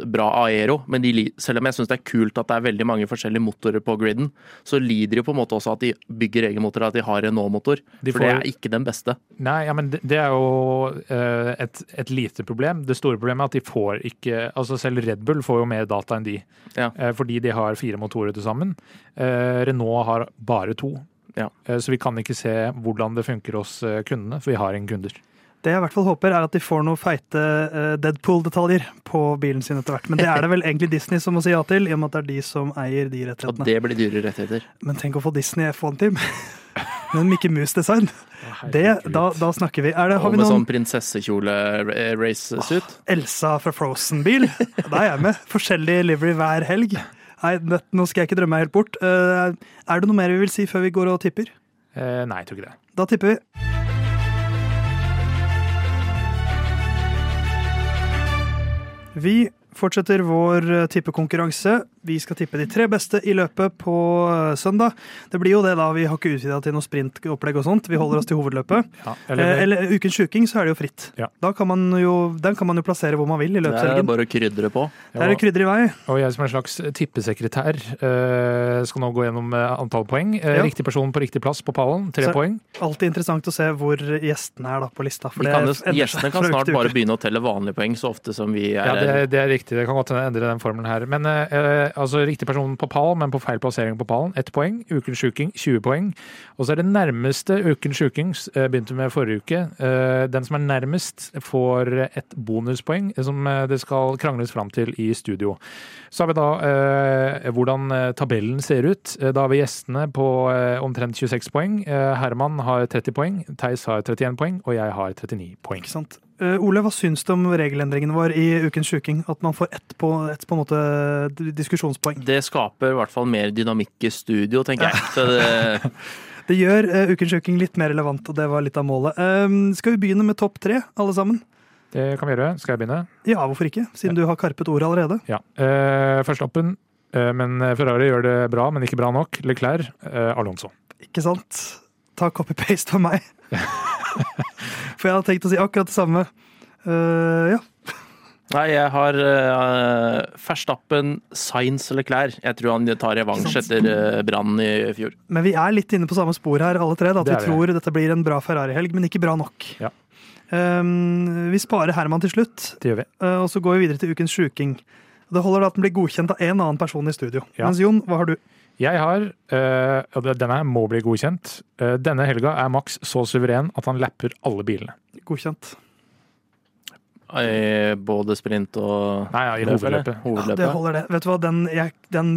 bra aero, men de, selv om jeg syns det er kult at det er veldig mange forskjellige motorer på griden, så lider de jo på en måte også at de bygger egen motor, at de har Renault-motor. De for det er ikke den beste. Nei, ja, men det er jo uh, et, et, lite problem. Det store problemet er at de får ikke Altså selv Red Bull får jo mer data enn de, ja. uh, fordi de har fire motorer til sammen. Renault har bare to. Ja. Eh, så vi kan ikke se hvordan det funker hos eh, kundene, for vi har ingen kunder. Det jeg i hvert fall håper, er at de får noen feite eh, Deadpool-detaljer på bilen sin etter hvert. Men det er det vel egentlig Disney som må si ja til, i og med at det er de som eier de rettighetene. Og det blir dyre rettigheter. Men tenk å få Disney F1-team [LAUGHS] Men en Mickey Mouse-design. Da, da, snakker vi. Det, og med noen... sånn prinsessekjole-racesuit. Oh, Elsa fra Frozen-bil. [LAUGHS] Da er jeg med. Forskjellig livery hver helg. Nei, nå skal jeg ikke drømme meg helt bort. Uh, er det noe mer vi vil si før vi går og tipper? Uh, nei, jeg tror ikke det. Da tipper vi. Vi fortsetter vår eh, tippekonkurranse. Vi skal tippe de tre beste i løpet på eh, søndag. Det blir jo det, da. Vi har ikke utvida til noe sprintopplegg og sånt. Vi holder oss til hovedløpet. Ja, eller, eh, eller Ukens sjuking, så er det jo fritt. Ja. Da kan man jo, den kan man jo plassere hvor man vil i løpshelgen. Det er bare å krydre på. Det er krydder i vei. Og jeg som en slags tippesekretær skal nå gå gjennom antall poeng. Ja. Riktig person på riktig plass på pallen, tre så, poeng. Alltid interessant å se hvor gjestene er da på lista. Kan, gjestene kan snart bare begynne å telle vanlige poeng så ofte som vi er. Ja, det, det er riktig. Det kan godt endre den formelen her. Men eh, altså riktig person på pall, men på feil plassering på pallen, ett poeng. Ukens sjuking 20 poeng. Og så er det nærmeste ukens sjuking, eh, begynte med forrige uke. Eh, den som er nærmest, får et bonuspoeng som eh, det skal krangles fram til i studio. Så har vi da hvordan tabellen ser ut. Da har vi gjestene på omtrent 26 poeng. Herman har 30 poeng, Theis har 31 poeng, og jeg har 39 poeng. Ikke sant? Uh, Ole, hva syns du om regelendringene våre i Ukens sjuking? At man får ett på, ett på en måte diskusjonspoeng? Det skaper i hvert fall mer dynamikk i studio, tenker jeg. det... [LAUGHS] det... gjør uh, Ukens sjuking litt mer relevant, og det var litt av målet. Uh, skal vi begynne med topp tre, alle sammen? Det kan vi gjøre. Skal jeg begynne? Ja, hvorfor ikke? Siden ja. du har karpet ordet allerede. Ja. Uh, Førsteoppen, men Ferrari gjør det bra, men ikke bra nok. Leclerc, Alonso. Ikke sant? Ta copy-paste for meg. [LAUGHS] For jeg hadde tenkt å si akkurat det samme. Uh, ja. Nei, jeg har uh, Ferstappen, Science eller Klær. Jeg tror han tar revansj etter uh, brannen i fjor. Men vi er litt inne på samme spor her, alle tre. Da, at vi tror dette blir en bra Ferrari-helg, men ikke bra nok. Ja. Um, vi sparer Herman til slutt, Det gjør vi. Uh, og så går vi videre til ukens sjuking. Det holder da at den blir godkjent av en annen person i studio. Ja. Mens Jon, hva har du? Jeg har, øh, og denne må bli godkjent, øh, denne helga er Max så suveren at han lapper alle bilene. Godkjent. I både sprint og Nei, ja, i hovedløpet. hovedløpet. Ja, det holder, det. Vet du hva, den, jeg, den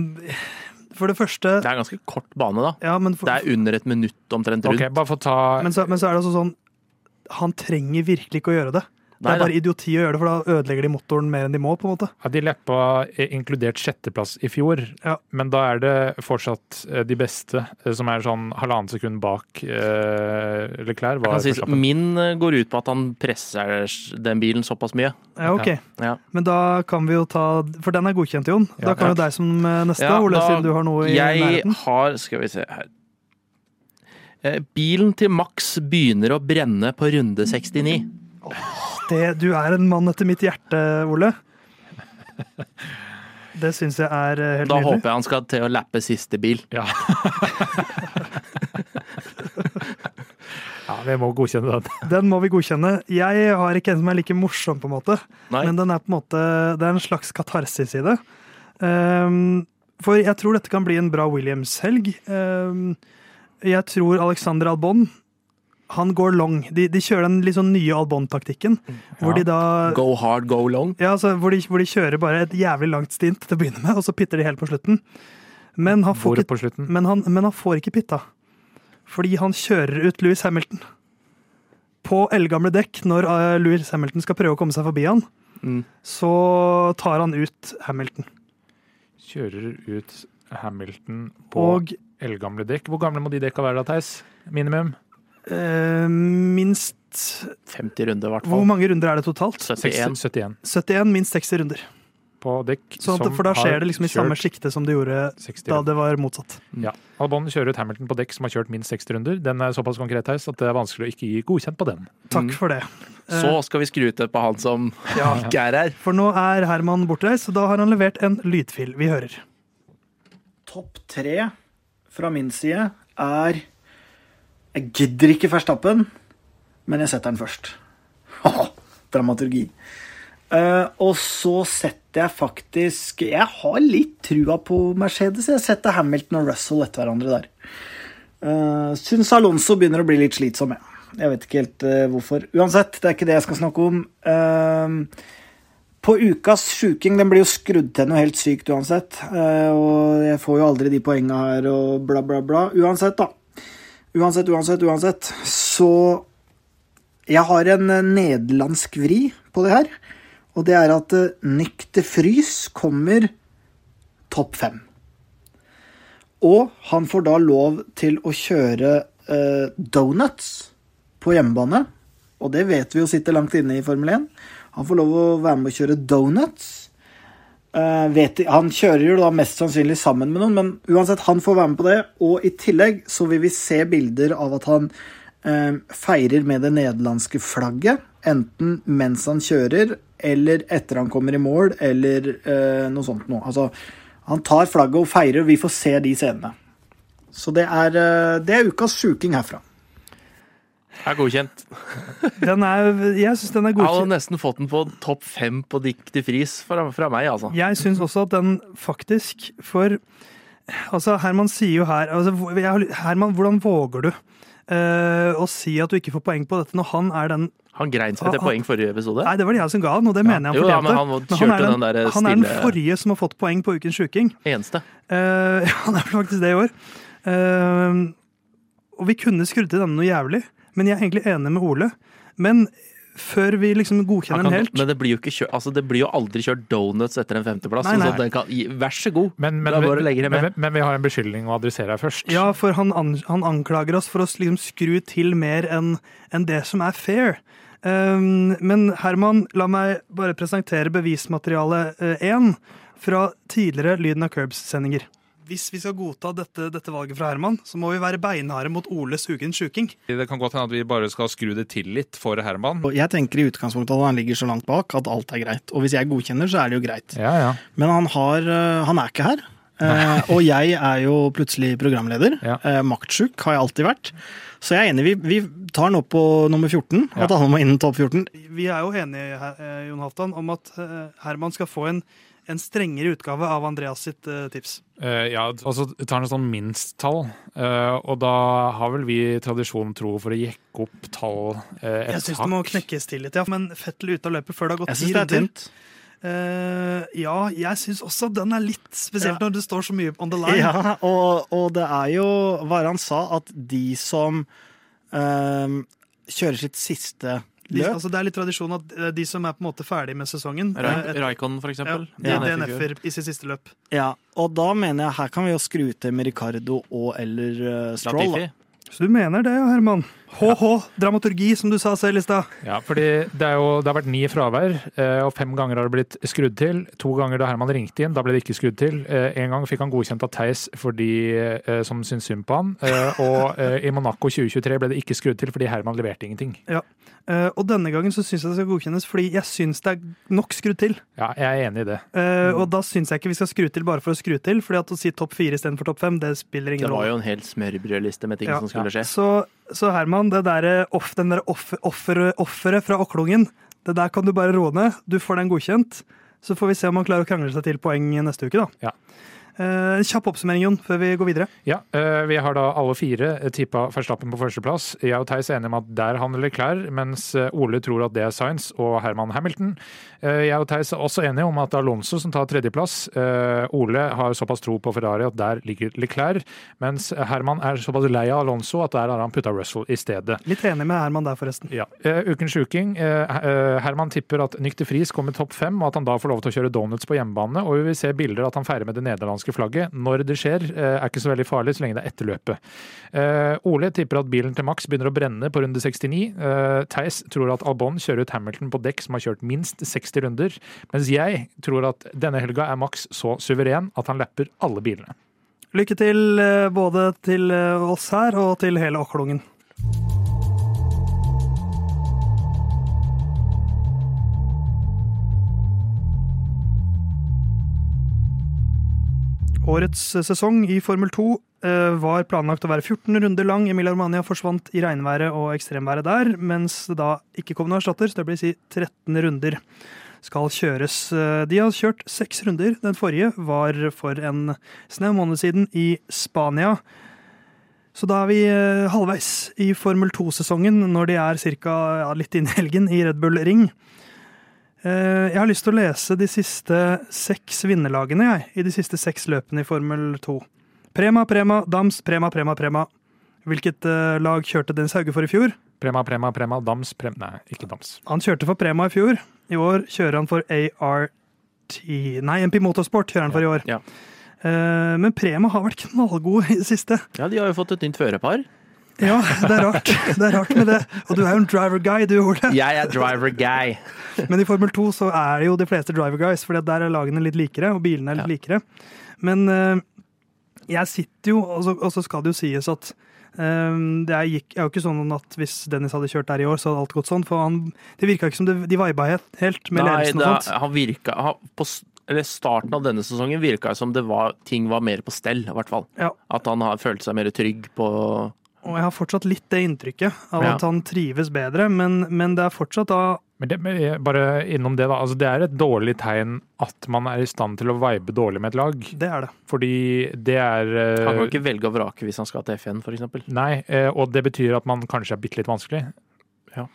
For det første Det er ganske kort bane, da. Ja, for, det er under et minutt omtrent rundt. Okay, bare ta... men, så, men så er det også sånn Han trenger virkelig ikke å gjøre det. Det er bare idioti å gjøre det, for da ødelegger de motoren mer enn de må. på en måte. Ja, De leppa inkludert sjetteplass i fjor, ja. men da er det fortsatt eh, de beste eh, som er sånn halvannet sekund bak eh, Leclerc. Si, min eh, går ut på at han presser den bilen såpass mye. Ja, ok. Ja. Men da kan vi jo ta For den er godkjent, Jon. Da kan jo deg som neste, Ole, siden du har noe i jeg nærheten. Jeg har Skal vi se her. Bilen til Max begynner å brenne på runde 69. Oh. Det, du er en mann etter mitt hjerte, Ole. Det syns jeg er eh, helt nydelig. Da håper jeg han skal til å lappe siste bil. Ja. [LAUGHS] ja, vi må godkjenne den. Den må vi godkjenne. Jeg har ikke en som er like morsom, på en måte. Nei. Men den er på en måte, det er en slags katarsis i det. Um, for jeg tror dette kan bli en bra Williams-helg. Um, jeg tror Alexander Albon han går long. De, de kjører den litt sånn nye Albon-taktikken. Hvor de da Go hard, go long? Ja, altså, hvor, de, hvor, de, kjører bare et jævlig langt stint til å begynne med, og så pitter de helt på slutten. Men han får, ikke, men han, men han får ikke pitta. Fordi han kjører ut Louis Hamilton. på eldgamle dekk, når uh, Louis Hamilton skal prøve å komme seg forbi han, mm. så tar han ut Hamilton. Kjører ut Hamilton på og, eldgamle dekk. Hvor gamle må de dekka være da, Theis? Minimum? Uh, minst 50 runder, i hvert fall. Hvor mange runder er det totalt? 71. 71. 71 minst 60 runder på dekk sånn at, For da skjer det liksom i samme sjikte som det gjorde da det var motsatt. Ja. Albon kjører ut Hamilton på dekk som har kjørt minst 60 runder. Den er såpass konkret her, så det er vanskelig å ikke gi godkjent på den. Takk mm. for det. Så eh, skal vi skru til på han som [LAUGHS] ja. ikke er her. For nå er Herman bortreist, og da har han levert en lydfil. Vi hører. Topp tre fra min side er Jeg gidder ikke Verstappen, men jeg setter den først. Dramaturgi. Uh, og så setter jeg faktisk Jeg har litt trua på Mercedes. Jeg setter Hamilton og Russell etter hverandre der. Uh, Syns Alonso begynner å bli litt slitsom, jeg. Jeg vet ikke helt uh, hvorfor. Uansett, det er ikke det jeg skal snakke om. Uh, på ukas sjuking, den blir jo skrudd til noe helt sykt uansett. og jeg får jo aldri de poenga her og bla, bla, bla. Uansett, da. Uansett, uansett, uansett. Så jeg har en nederlandsk vri på det her. Og det er at uh, Nyk frys kommer topp fem. Og han får da lov til å kjøre uh, donuts på hjemmebane. Og det vet vi jo sitter langt inne i Formel 1. Han får lov å være med å kjøre donuts. Uh, vet, han kjører jo da mest sannsynlig sammen med noen, men uansett, han får være med på det. Og i tillegg så vil vi se bilder av at han uh, feirer med det nederlandske flagget. Enten mens han kjører, eller etter han kommer i mål, eller uh, noe sånt noe. Altså, han tar flagget og feirer, og vi får se de scenene. Så det er, uh, det er ukas sjuking herfra. Er godkjent. den er, jeg syns den er godkjent. Jeg hadde nesten fått den på topp fem på Dick de Fris fra, fra meg, altså. Jeg syns også at den faktisk For altså, Herman sier jo her altså, Herman, hvordan våger du uh, å si at du ikke får poeng på dette når han er den han grein seg til poeng forrige episode? Nei, det var det jeg som ga han, og det ja. mener jeg han fortjente. Ja, men han, han, er den, den han, er den, forrige som har fått poeng på Ukens sjuking. Eneste. Uh, [LAUGHS] ja, han er faktisk det i år. Uh, og vi kunne skrudd til denne noe jævlig, men jeg er egentlig enig med Ole. Men før vi liksom godkjenner den helt. Men det blir jo, ikke kjør, altså det blir jo aldri kjørt donuts etter en femteplass. Nei, nei. Kan, vær så god. Men, men, men, men, men, vi har en beskyldning å adressere her først. Ja, for han, an, han anklager oss for å liksom skru til mer enn en det som er fair. Um, men Herman, la meg bare presentere bevismateriale én uh, fra tidligere Lyden av Curbs-sendinger. Hvis vi skal godta dette, dette, valget fra Herman, så må vi være beinharde mot Oles Ukens sjuking. Det kan godt hende at vi bare skal skru det til litt for Herman. Jeg tenker i utgangspunktet at han ligger så langt bak at alt er greit. Og hvis jeg godkjenner, så er det jo greit. Ja, ja. Men han, har, eh, han er ikke her. Uh, og jeg er jo plutselig programleder. Ja. Uh, maktsjuk har jeg alltid vært. Så jeg er enig. Vi, vi tar den opp på nummer 14. Ja. At han må innen topp 14. Vi er jo enige Jon Halvdan, om at Herman skal få en en strengere utgave av Andreas sitt uh, tips. Uh, ja, så tar han en sånn minsttall, uh, og da har vel vi tradisjon tro for å jekke opp tall et hakk. Jeg syns det må knekkes til litt, ja. Men Fettel ute av løpet før det har gått ti runder. Uh, ja, jeg syns også den er litt spesielt ja. når det står så mye on the line. Ja, og, og det er jo hva han sa, at de som uh, kjører sitt siste de, altså det er litt tradisjon at eh, de som er på en måte ferdig med sesongen Raikon, for eksempel. Ja, DNF-er i sitt siste løp. Ja, og da mener jeg her kan vi jo skru til med Ricardo og eller uh, Stroll. Latifi. Så du mener det, Herman? HH, dramaturgi, som du sa selv i stad. Ja, fordi det, jo, det, har vært ni fravær, eh, og fem ganger har det blitt skrudd til. To ganger da Herman ringte inn, da ble det ikke skrudd til. Eh, en gang fikk han godkjent av Theis fordi, de som syntes synd på han. Og i Monaco 2023 ble det ikke skrudd til fordi Herman leverte ingenting. Ja, Og denne gangen så syns jeg det skal godkjennes fordi jeg syns det er nok skrudd til. Ja, jeg er enig i det. Og da syns jeg ikke vi skal skru til bare for å skru til, fordi at å si topp fire istedenfor topp fem, det spiller ingen rolle. Det var jo en hel smørbrødliste med ting ja. som skulle skje. Så så Herman, det der off, den der offeret offer, fra Åklungen, det der kan du bare roe ned. Du får den godkjent. Så får vi se om han klarer å krangle seg til poeng neste uke, da. Ja. Eh, en kjapp oppsummering, Jon, før vi går videre. Ja, eh, Vi har da alle fire tippa Verstappen på førsteplass. Jeg og Theis er enige om at der handler Leclerc, mens eh, Ole tror at det er Science og Herman Hamilton. Jeg og Theis er også enige om at det er Alonso som tar tredjeplass. Ole har såpass tro på Ferrari at der ligger Leclerc, mens Herman er såpass lei av Alonso at der har han putta Russell i stedet. Litt enig med Herman der, forresten. Ja. Ukens sjuking. Herman tipper at Nykter Friis kommer topp fem, og at han da får lov til å kjøre donuts på hjemmebane. Og vi vil se bilder at han feirer med det nederlandske amerikanske flagget når det skjer, eh, er ikke så veldig farlig så lenge det er etterløpet. Eh, Ole tipper at bilen til Max begynner å brenne på runde 69. Eh, Theis tror at Albon kjører ut Hamilton på dekk som har kjørt minst 60 runder. Mens jeg tror at denne helga er Max så suveren at han lapper alle bilene. Lykke til både til oss her og til hele Åklungen. Årets sesong i Formel 2 eh, var planlagt å være 14 runder lang. Emilia Romania forsvant i regnværet og ekstremværet der, mens det da ikke kom noen erstatter, så det blir si 13 runder skal kjøres. Eh, de har kjørt seks runder. Den forrige var for en snau måned siden i Spania. Så da er vi eh, halvveis i Formel 2-sesongen, når de er ca. Ja, litt inn i helgen i Red Bull Ring. Eh, jeg har lyst til å lese de siste seks vinnerlagene jeg, i de siste seks løpene i Formel 2. Prema, Prema, Dams, Prema, Prema, Prema. Hvilket uh, lag kjørte Dennis Hauge for i fjor? Prema, Prema, Prema, Dams, Prem... Nei, ikke Dams. Han kjørte for Prema i fjor. I år kjører han for ART Nei, MP Motorsport kjører han for i år. Ja. Uh, men Prema har vært knallgod i det siste. Ja, de har jo fått et nytt førerpar. Ja, det er rart. Det er rart med det. Og du er jo en driver guy, du, Ole. Jeg er driver guy. Men i Formel 2 så er det jo de fleste driver guys, for der er lagene litt likere, og bilene er litt likere. Men uh, jeg sitter jo, og så, skal det jo sies at um, det gikk, er jo ikke sånn at hvis Dennis hadde kjørt der i år, så hadde alt gått sånn. For han, det virka ikke som det, de viba helt med Nei, ledelsen og sånt. Han virka, han, på starten av denne sesongen virka som det var, ting var mer på stell, i hvert fall. Ja. At han har følt seg mer trygg på og jeg har fortsatt litt det inntrykket av ja. at han trives bedre, men, men, det er fortsatt da Men det, bare innom det, da. Altså, det er et dårlig tegn at man er i stand til å vibe dårlig med et lag. Det er det. Fordi det er Han kan ikke velge og vrake hvis han skal til FN, f.eks. Nei, eh, og det betyr at man kanskje er bitte litt vanskelig. Ja.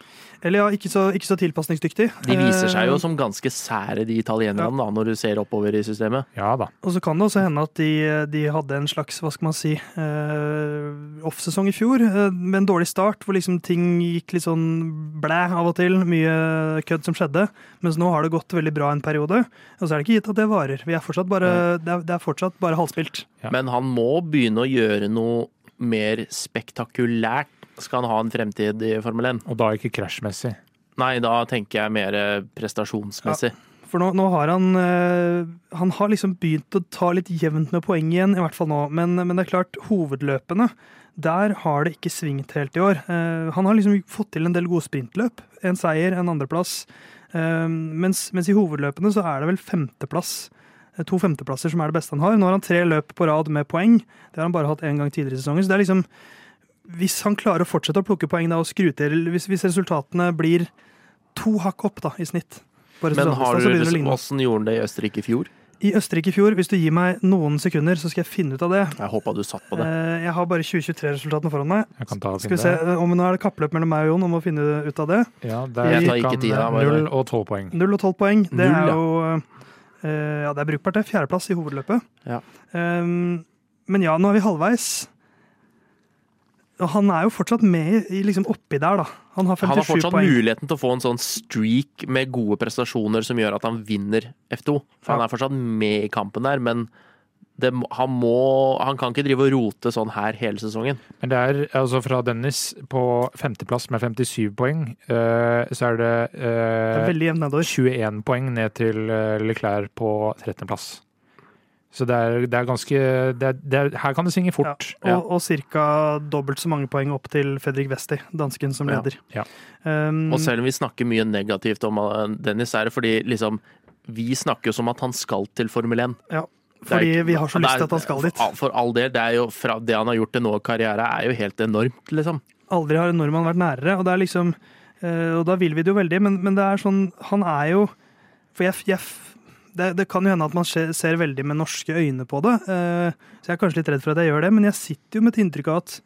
Eller ja, ikke så, ikke så tilpasningsdyktig. De viser seg jo eh, som ganske sære, de italienerne, ja. da, når du ser oppover i systemet. Ja da. Og så kan det også hende at de, de hadde en slags, hva skal man si, uh, offsesong i fjor, uh, med en dårlig start, hvor liksom ting gikk litt sånn blæ av og til. Mye kødd som skjedde. Mens nå har det gått veldig bra en periode. Og så er det ikke gitt at det varer. Vi er fortsatt bare, det, er, det er fortsatt bare halvspilt. Ja. Men han må begynne å gjøre noe mer spektakulært skal han ha en fremtid i Formel 1. Og da ikke krasjmessig? Nei, da tenker jeg mer eh, prestasjonsmessig. Ja, for nå, nå, har han øh, Han har liksom begynt å ta litt jevnt med poeng igjen, i hvert fall nå. Men, men, det er klart, hovedløpene, der har det ikke svingt helt i år. Uh, han har liksom fått til en del gode sprintløp. En seier, en andreplass. Uh, mens, mens i hovedløpene så er det vel femteplass to femteplasser som er det beste han har. Nå har han tre løp på rad med poeng. Det har han bare hatt én gang tidligere i sesongen. Så det er liksom hvis han klarer å fortsette å plukke poeng da, og skru til, hvis, hvis, resultatene blir to hakk opp da, i snitt Men har du, hvordan gjorde han det i Østerrike i fjor? I Østerrike i fjor, hvis du gir meg noen sekunder, så skal jeg finne ut av det. Jeg håpa du satt på det. Eh, jeg har bare 2023-resultatene foran meg. Jeg kan ta skal vi se, om Nå er det kappløp mellom meg og Jon om å finne ut av det. Ja, Jeg tar ikke tida. Null og tolv poeng. Null og tolv poeng. Det er jo Ja, det er brukbart, det. Fjerdeplass i hovedløpet. Ja. Um, men ja, nå er vi halvveis han er jo fortsatt med i, liksom oppi der, da. Han har 57 poeng. Han har fortsatt poeng. muligheten til å få en sånn streak med gode prestasjoner som gjør at han vinner F2. For ja. Han er fortsatt med i kampen der, men det, han må Han kan ikke drive og rote sånn her hele sesongen. Men det er altså fra Dennis på femteplass med 57 poeng, uh, så er det, uh, det er 21 poeng ned til uh, Leclerc på 13.-plass. Så det er, det er ganske det er, det Her kan det synge fort. Ja, og, ja. og ca. dobbelt så mange poeng opp til Fredrik Westi, dansken som leder. Ja. Um, og selv om vi snakker mye negativt om uh, Dennis, er det fordi liksom Vi snakker jo som at han skal til Formel 1. Ja. Fordi er, vi har så lyst til at han skal dit. For all del. Det, er jo fra, det han har gjort til nå i karriere, er jo helt enormt, liksom. Aldri har en nordmann vært nærere, og det er liksom uh, Og da vil vi det jo veldig, men, men det er sånn Han er jo For jeg, jeg det, det, kan jo hende at man ser veldig med norske øyne på det. Uh, så jeg er kanskje litt redd for at jeg gjør det, men jeg sitter jo med et inntrykk av at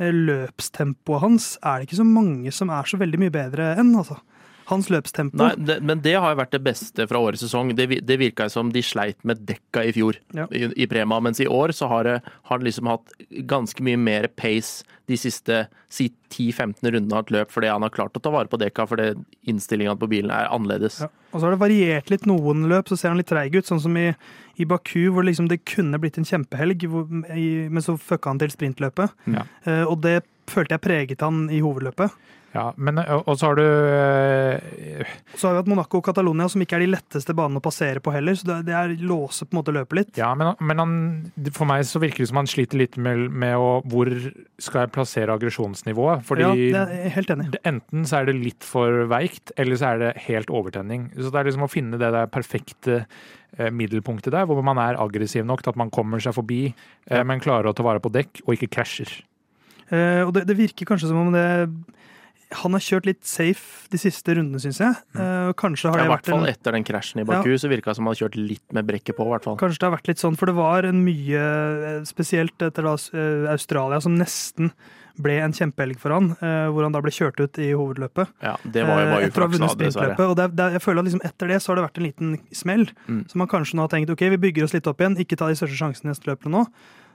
uh, løpstempoet hans er det ikke så mange som er så veldig mye bedre enn, altså hans løpstempo. Nei, det, men det har vært det beste fra årets sesong. Det, det virka som de sleit med dekka i fjor ja. i, i, Prema, mens i år så har han liksom hatt ganske mye mer pace de siste si 10-15 rundene av et løp, fordi han har klart å ta vare på dekka fordi innstillinga på bilen er annerledes. Ja. Og så har det variert litt noen løp, så ser han litt treig ut, sånn som i, i Baku, hvor liksom det kunne blitt en kjempehelg, hvor, i, men så fucka han til sprintløpet. Ja. Uh, og det følte jeg preget han i hovedløpet. Ja, men Og så har du øh, Så har vi hatt Monaco og Catalonia, som ikke er de letteste banene å passere på heller. Så det er låse på en måte løpet litt. Ja, men, men han, for meg så virker det som han sliter litt med, med å Hvor skal jeg plassere aggresjonsnivået? Fordi ja, det er helt enig. enten så er det litt for veikt, eller så er det helt overtenning. Så det er liksom å finne det der perfekte eh, middelpunktet der, hvor man er aggressiv nok til at man kommer seg forbi, ja. men klarer å ta vare på dekk og ikke krasjer. Eh, og det, det virker kanskje som om det han har kjørt litt safe de siste rundene, syns jeg. Uh, kanskje har ja, det vært I hvert fall etter den krasjen i Baku, ja. så virka det som han har kjørt litt med brekket på. hvert fall. Kanskje det har vært litt sånn, for det var en mye eh, Spesielt etter da, uh, Australia, som nesten ble en kjempehelg for han, uh, hvor han da ble kjørt ut i hovedløpet. Ja, det var jo bare uflaks, dessverre. Og det, det, jeg føler at liksom etter det så har det vært en liten smell, mm. som man kanskje nå har tenkt ok, vi bygger oss litt opp igjen, ikke ta de største sjansene i neste løp nå.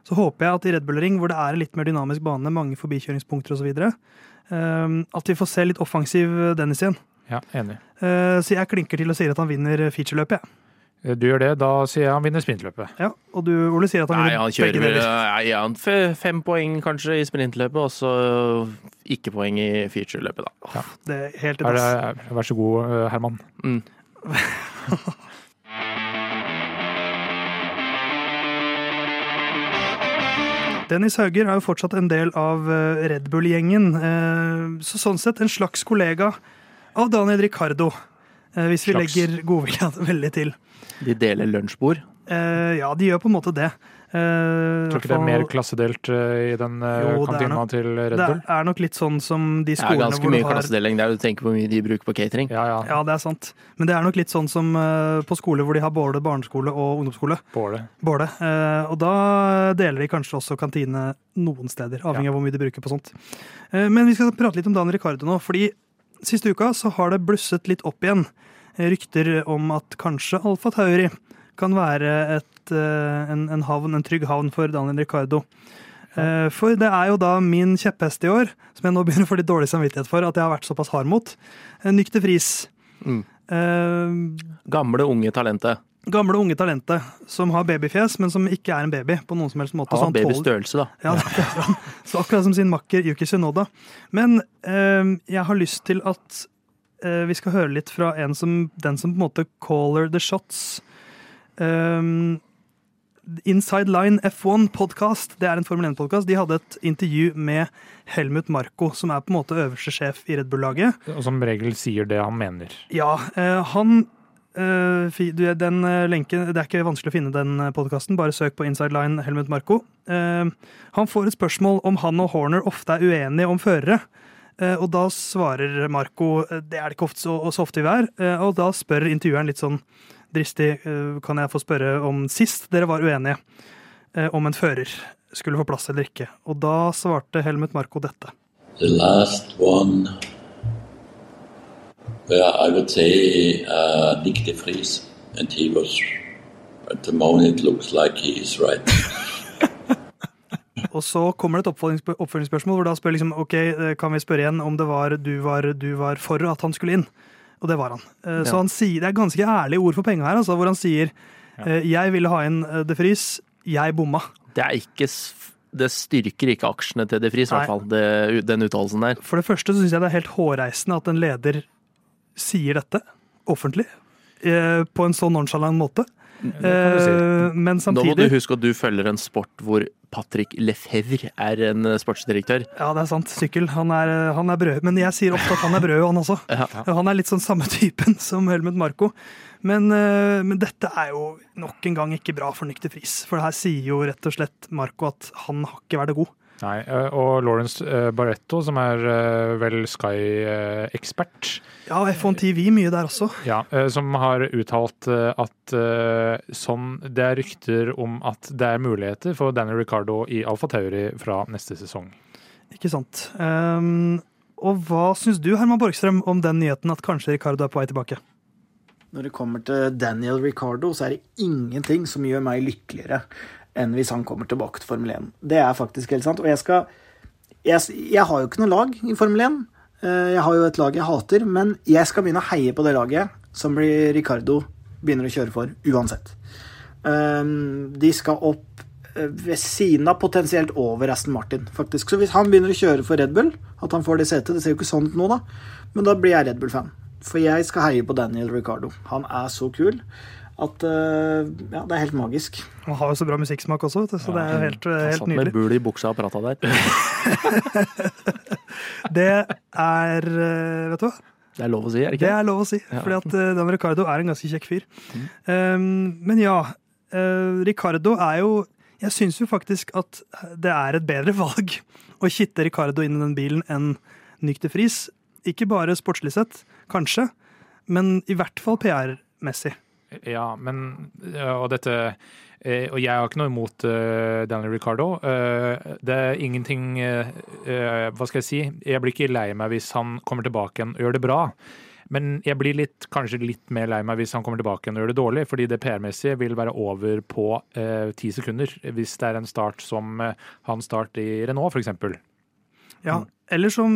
Så håper jeg at i Red Bull Ring, hvor det er en litt mer dynamisk bane, mange forbikjøringspunkter osv., Ehm, at vi får se litt offensiv Dennis igjen. Ja, enig. Eh, så jeg klinker til og sier at han vinner featureløpet. Ja. Eh, du gjør det, da sier jeg han vinner sprintløpet. Ja, Og du, Ole, sier at han Nei, han kjører vel Nei, han fem poeng kanskje i sprintløpet, og så ikke poeng i featureløpet, da. Ja. Det er helt i dass. Vær så god, eh, Herman. Mm. [LAUGHS] [LAUGHS] Dennis Hauger er jo fortsatt en del av eh, Red Bull-gjengen. Eh, så sånn sett en slags kollega av Daniel Ricardo, eh, hvis vi slags. legger godvilja [LAUGHS] veldig til. De deler lunsjbord? Ja, de gjør på en måte det. Uh, Tror ikke det er mer klassedelt uh, i den uh, jo, kantina til Red Bull? Det er nok litt sånn som de skolene hvor har Det er ganske mye klassedeling der, du tenker på hvor mye de bruker på catering. Ja, ja. ja, det er sant. Men det er nok litt sånn som på skoler hvor de har både barneskole og ungdomsskole. Båle. Båle. og da deler de kanskje også kantine noen steder, avhengig ja. av hvor mye de bruker på sånt. men vi skal prate litt om Dan Ricardo nå, fordi siste uka så har det blusset litt opp igjen. Rykter om at kanskje Alfa Tauri kan være et, eh, en, en, havn, en trygg havn for Daniel Ricardo. Eh, for det er jo da min kjepphest i år, som jeg nå [LAUGHS] begynner å få litt dårlig samvittighet for at jeg har vært såpass hard mot. Nykter Friis. Mm. Uh, gamle, unge talentet. Gamle, unge talentet som har babyfjes, men som ikke er en baby på noen som helst måte. Har babystørrelse, da. Ja, [LAUGHS] så akkurat som sin makker Yuki Sunoda. Men uh, jeg har lyst til at uh, vi skal høre litt fra en som, den som på en måte caller the shots Um, Inside Line F1-podkast, det er en Formel 1-podkast, de hadde et intervju med Helmut Marko, som er på en måte øverste sjef i Red Bull-laget. Og som regel sier det han mener. Ja. Uh, han uh, den uh, lenken, Det er ikke vanskelig å finne den podkasten, bare søk på Inside Line Helmut Marko. han får et spørsmål om han og Horner ofte er uenige om førere. og da svarer Marco det er det ikke ofte så, så ofte vi er. og da spør intervjueren litt sånn dristig eh, kan jeg få spørre om sist dere var uenige eh, om en fører skulle få plass eller ikke. Og da svarte Helmut Marko dette. The last one where I would say uh, Nick de Vries, and he was at the moment it looks like he is right. [LAUGHS] Og så kommer det et oppfølgingsspørsmål hvor da spør liksom, ok, kan vi spørre igjen om det var du, var du var for at han skulle inn. Og det var han. Eh, så han sier, det er ganske ærlige ord for penga her, altså, hvor han sier eh, jeg ville ha inn eh, De Vries, jeg bomma. Det er ikke det styrker ikke aksjene til De Vries, i hvert fall, det, den uttalelsen der. For det første så syns jeg det er helt hårreisende at en leder sier dette offentlig. På en så nonchalant måte. Eh, men samtidig Nå må du huske at du følger en sport hvor Patrick Lefebvre er en eh, sportsdirektør. Ja, det er sant. Sykkel. Han er, eh, han er brød. Men jeg sier ofte at han er brød, han også. [LAUGHS] Ja. Han er litt sånn samme [LAUGHS] typen som Helmut Marko. Men, men, dette er jo nok en gang ikke bra for Nykter Friis. For her sier jo rett og slett Marco at han har ikke vært god. Nei, og Lawrence Barretto, som er vel Sky-ekspert. Ja, F1 TV mye der også. Ja, Som har uttalt at sånn, det er rykter om at det er muligheter for Danny Ricardo i Alfa Tauri fra neste sesong. Ikke sant. Um, og hva syns du, Herman Borgstrøm, om den nyheten at kanskje Ricardo er på vei tilbake? Når det kommer til Daniel Ricardo, så er det ingenting som gjør meg lykkeligere enn hvis han kommer tilbake til Formel 1. Det er faktisk helt sant. Og jeg skal Jeg, jeg har jo ikke noe lag i Formel 1. Eh, jeg har jo et lag jeg hater, men jeg skal begynne å heie på det laget som Ricardo begynner å kjøre for, uansett. Eh, de skal opp eh, ved siden av, potensielt over Aston Martin, faktisk. Så hvis han begynner å kjøre for Red Bull, at han får det setet Det ser jo ikke sånn ut nå, da, men da blir jeg Red Bull-fan. For jeg skal heie på Daniel Ricardo. Han er så kul at uh, ja, det er helt magisk. Han har jo så bra musikksmak også, så ja, det er helt, uh, helt nydelig. Han satt med bul i buksa og prata der. [LAUGHS] det er uh, Vet du hva? Det er lov å si, er det ikke? Det er lov å si, ja. fordi at uh, Dan Ricardo er en ganske kjekk fyr. Mm. Um, men ja, Ricardo er jo Jeg syns jo faktisk at det er et bedre [LAUGHS] valg å kitte Ricardo inn i den bilen enn Nyk Friis. Ikke bare sportslig sett, kanskje, men i hvert fall PR-messig. Ja, men Og dette eh, Og jeg har ikke noe imot uh, Daniel Ricardo. Uh, det er ingenting Hva skal jeg si? Jeg blir ikke lei meg hvis han kommer tilbake igjen og gjør det bra. Men jeg blir litt, kanskje litt mer lei meg hvis han kommer tilbake igjen og gjør det dårlig, fordi det PR-messige vil være over på ti sekunder. Hvis det er en start som hans start i Renault, f.eks. Ja, eller som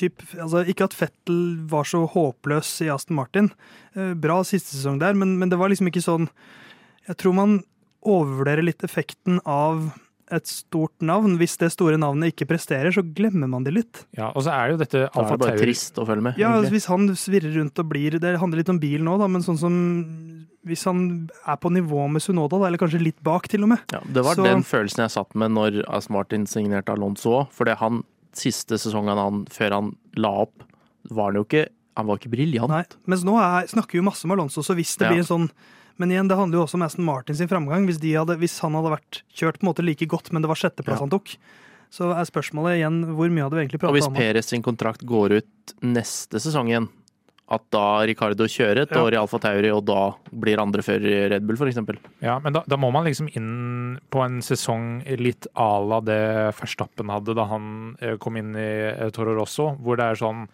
typ, altså Ikke at Fettel var så håpløs i Aston Martin. Eh, bra siste sesong der, men, men, det var liksom ikke sånn Jeg tror man overvurderer litt effekten av et stort navn. Hvis det store navnet ikke presterer, så glemmer man det litt. Ja, Og så er det jo dette Alfa Tauri. Det bare trist å følge med. Ja, altså, Hvis han svirrer rundt og blir Det handler litt om bil nå, da, men sånn som hvis han er på nivå med Sunoda, da, eller kanskje litt bak, til og med. Ja, Det var så, den følelsen jeg satt med når Aston Martin signerte Alonso òg. Fordi han siste sesongen han, før han la opp, var han jo ikke han var ikke briljant. Nei, mens nå er, snakker vi masse om Alonso, så hvis det ja. blir en sånn Men igjen, det handler jo også om Aston Martin sin framgang. Hvis, hadde, hvis, han hadde vært kjørt på en måte like godt, men det var sjetteplass ja. han tok, så er spørsmålet igjen hvor mye hadde vi egentlig prata om? Og hvis Peres sin kontrakt går ut neste sesong igjen, at da Ricardo kjører et ja. år i Alfa Tauri, og da blir andre i Red Bull, f.eks. Ja, men da, da, må man liksom inn på en sesong litt à la det Verstappen hadde da han eh, kom inn i eh, Toro Rosso, hvor det er sånn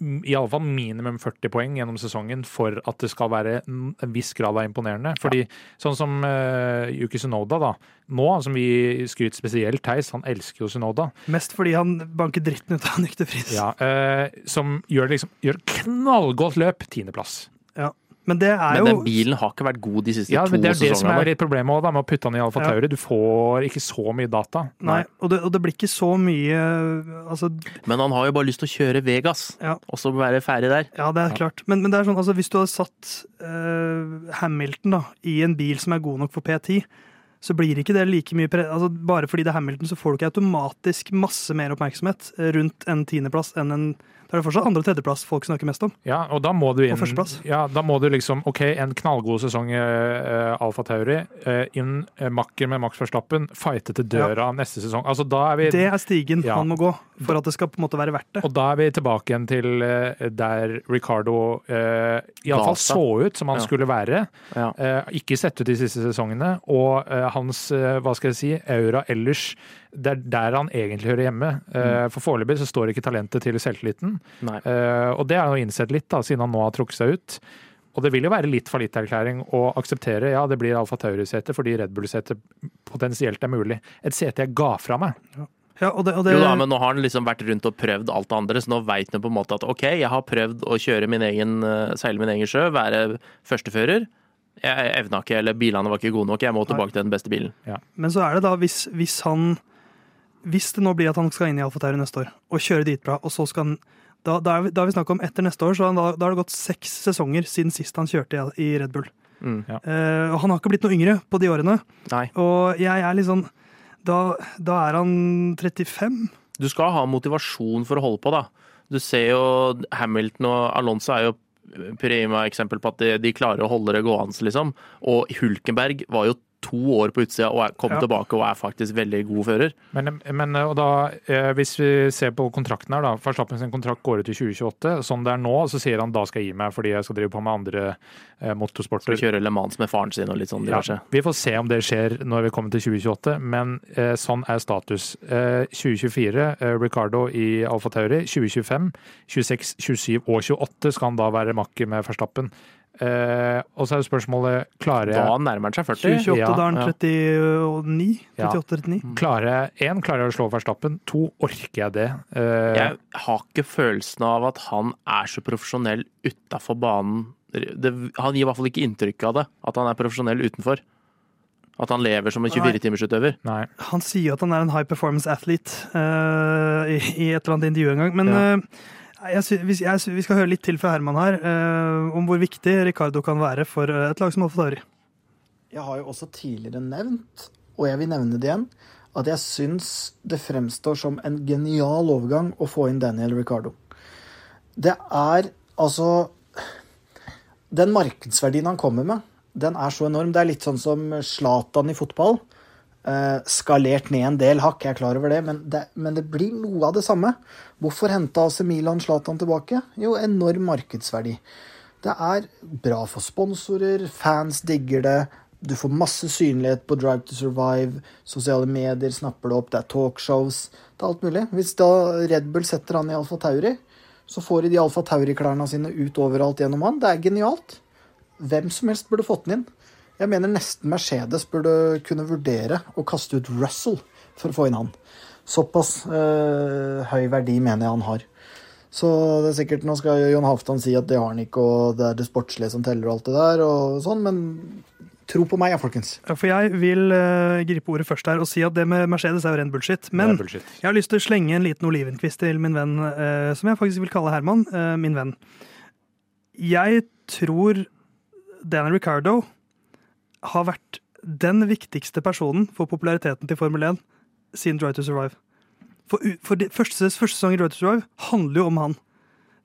iallfall minimum 40 poeng gjennom sesongen for at det skal være en viss grad av imponerende. Fordi ja. sånn som uh, Yuki Sunoda, da. Nå som vi skryter spesielt Theis, han elsker jo Sunoda. Mest fordi han banker dritten ut av Nykter Friis. Ja, uh, som gjør, liksom, gjør knallgodt løp, tiendeplass. Men, det er men den bilen har ikke vært god de siste ja, to sesongene. Det er det som er litt problemet også, med å putte den i Alfa ja. Tauri. Du får ikke så mye data. Nei, og det, og det blir ikke så mye altså... Men han har jo bare lyst til å kjøre Vegas, ja. og så være ferdig der. Ja, det er klart. Men, men det er sånn, altså, hvis du hadde satt uh, Hamilton da, i en bil som er god nok for P10, så blir ikke det like mye altså, Bare fordi det er Hamilton, så får du ikke automatisk masse mer oppmerksomhet rundt en tiendeplass enn en da er det fortsatt andre- og tredjeplass folk snakker mest om. Ja, og da må du inn Ja, da må du liksom OK, en knallgod sesong i uh, Alfa Tauri. Uh, inn uh, makker med Max Verstappen, fighte til døra ja. neste sesong. Altså, da er vi Det er stigen ja. man må gå for at det skal på en måte være verdt det. Og da er vi tilbake igjen til uh, der Ricardo uh, iallfall så ut som han ja. skulle være. Ja. ikke sett ut de siste sesongene. Og hans, hva skal jeg si, aura ellers det er der han egentlig hører hjemme. Mm. For foreløpig så står ikke talentet til selvtilliten. Uh, og det har han jo innsett litt, da, siden han nå har trukket seg ut. Og det vil jo være litt fallitterklæring å akseptere ja, det blir Alfa Tauri-sete fordi Red Bull-sete potensielt er mulig. Et sete jeg ga fra meg. Ja. Ja, og det, og det... Jo da, men nå har han liksom vært rundt og prøvd alt det andre, så nå veit han på en måte at OK, jeg har prøvd å kjøre min egen, eh, seile min egen sjø, være førstefører. Jeg evna ikke, eller bilene var ikke gode nok, jeg må tilbake til den beste bilen. Ja. Men så er det da, hvis, hvis han hvis det nå blir at han skal inn i Alfa Tauri neste år og kjøre dritbra, og så skal han da, da, er vi, da er vi snakk om etter neste år, så da, da har det gått seks sesonger siden sist han kjørte i, Red Bull. Mm, ja. uh, og han har ikke blitt noe yngre på de årene. Nei. Og jeg er litt sånn da, da, er han 35. Du skal ha motivasjon for å holde på, da. Du ser jo Hamilton og Alonso er jo prima eksempel på at de, de klarer å holde det gående, liksom. Og Hulkenberg var jo to år på utsida og kom ja. tilbake og er faktisk veldig god fører. Men, men da, eh, hvis vi ser på kontrakten her, da. Verstappen sin kontrakt går ut i 2028. Sånn det er nå, så sier han da skal jeg gi meg fordi jeg skal drive på med andre eh, motorsporter. Skal kjøre Le Mans med faren sin og litt sånn diverse. Ja, vi får se om det skjer når vi kommer til 2028, men eh, sånn er status. Eh, 2024, eh, Ricardo i Alfa Tauri. 2025, 26, 27 og 28 skal han da være makker med Verstappen. Eh, og så er jo spørsmålet klarer jeg Da nærmer han seg 40. 28, ja, da er han 39. 38, 39. Ja. Klarer jeg én, klarer jeg å slå Verstappen? To, orker jeg det? Eh, jeg har ikke følelsen av at han er så profesjonell utafor banen. Det, han gir i hvert fall ikke inntrykk av det, at han er profesjonell utenfor. At han lever som en 24-timersutøver. Han sier at han er en high performance athlete uh, i, i, et eller annet intervju en gang, men ja. uh, jeg, vi, jeg, vi skal høre litt til fra Herman her uh, om hvor viktig Ricardo kan være for eh, et lag som Alfa Tauri. Jeg har jo også tidligere nevnt, og jeg vil nevne det igjen, at jeg syns det fremstår som en genial overgang å få inn Daniel Ricardo. Det er altså Den markedsverdien han kommer med, den er så enorm. Det er litt sånn som Zlatan i fotball. Uh, skalert ned en del hakk, jeg er klar over det men, det, men det blir noe av det samme. Hvorfor henta AC Milan Zlatan tilbake? Jo, enorm markedsverdi. Det er bra for sponsorer, fans digger det. Du får masse synlighet på Drive to Survive, sosiale medier snapper det opp, det er talkshows, det er alt mulig. Hvis da Red Bull setter han i Alfa Tauri, så får de de Alfa Tauri-klærne sine ut overalt gjennom han. Det er genialt. Hvem som helst burde fått den inn. Jeg mener nesten Mercedes burde kunne vurdere å kaste ut Russell for å få inn han. Såpass øh, høy verdi mener jeg han har. Så det er sikkert, Nå skal John Halvdan si at det har han ikke, og det er det sportslige som teller, og alt det der, og sånn, men tro på meg, ja, folkens. Ja, for jeg vil uh, gripe ordet først her og si at det med Mercedes er jo ren bullshit. Men bullshit. jeg har lyst til å slenge en liten olivenkvist til min venn, uh, som jeg faktisk vil kalle Herman, uh, min venn. Jeg tror Daniel Ricardo har vært den viktigste personen for populariteten til Formel 1 siden Drive to Survive. For, for de, første, første sesong i Drive to Survive handler jo om han.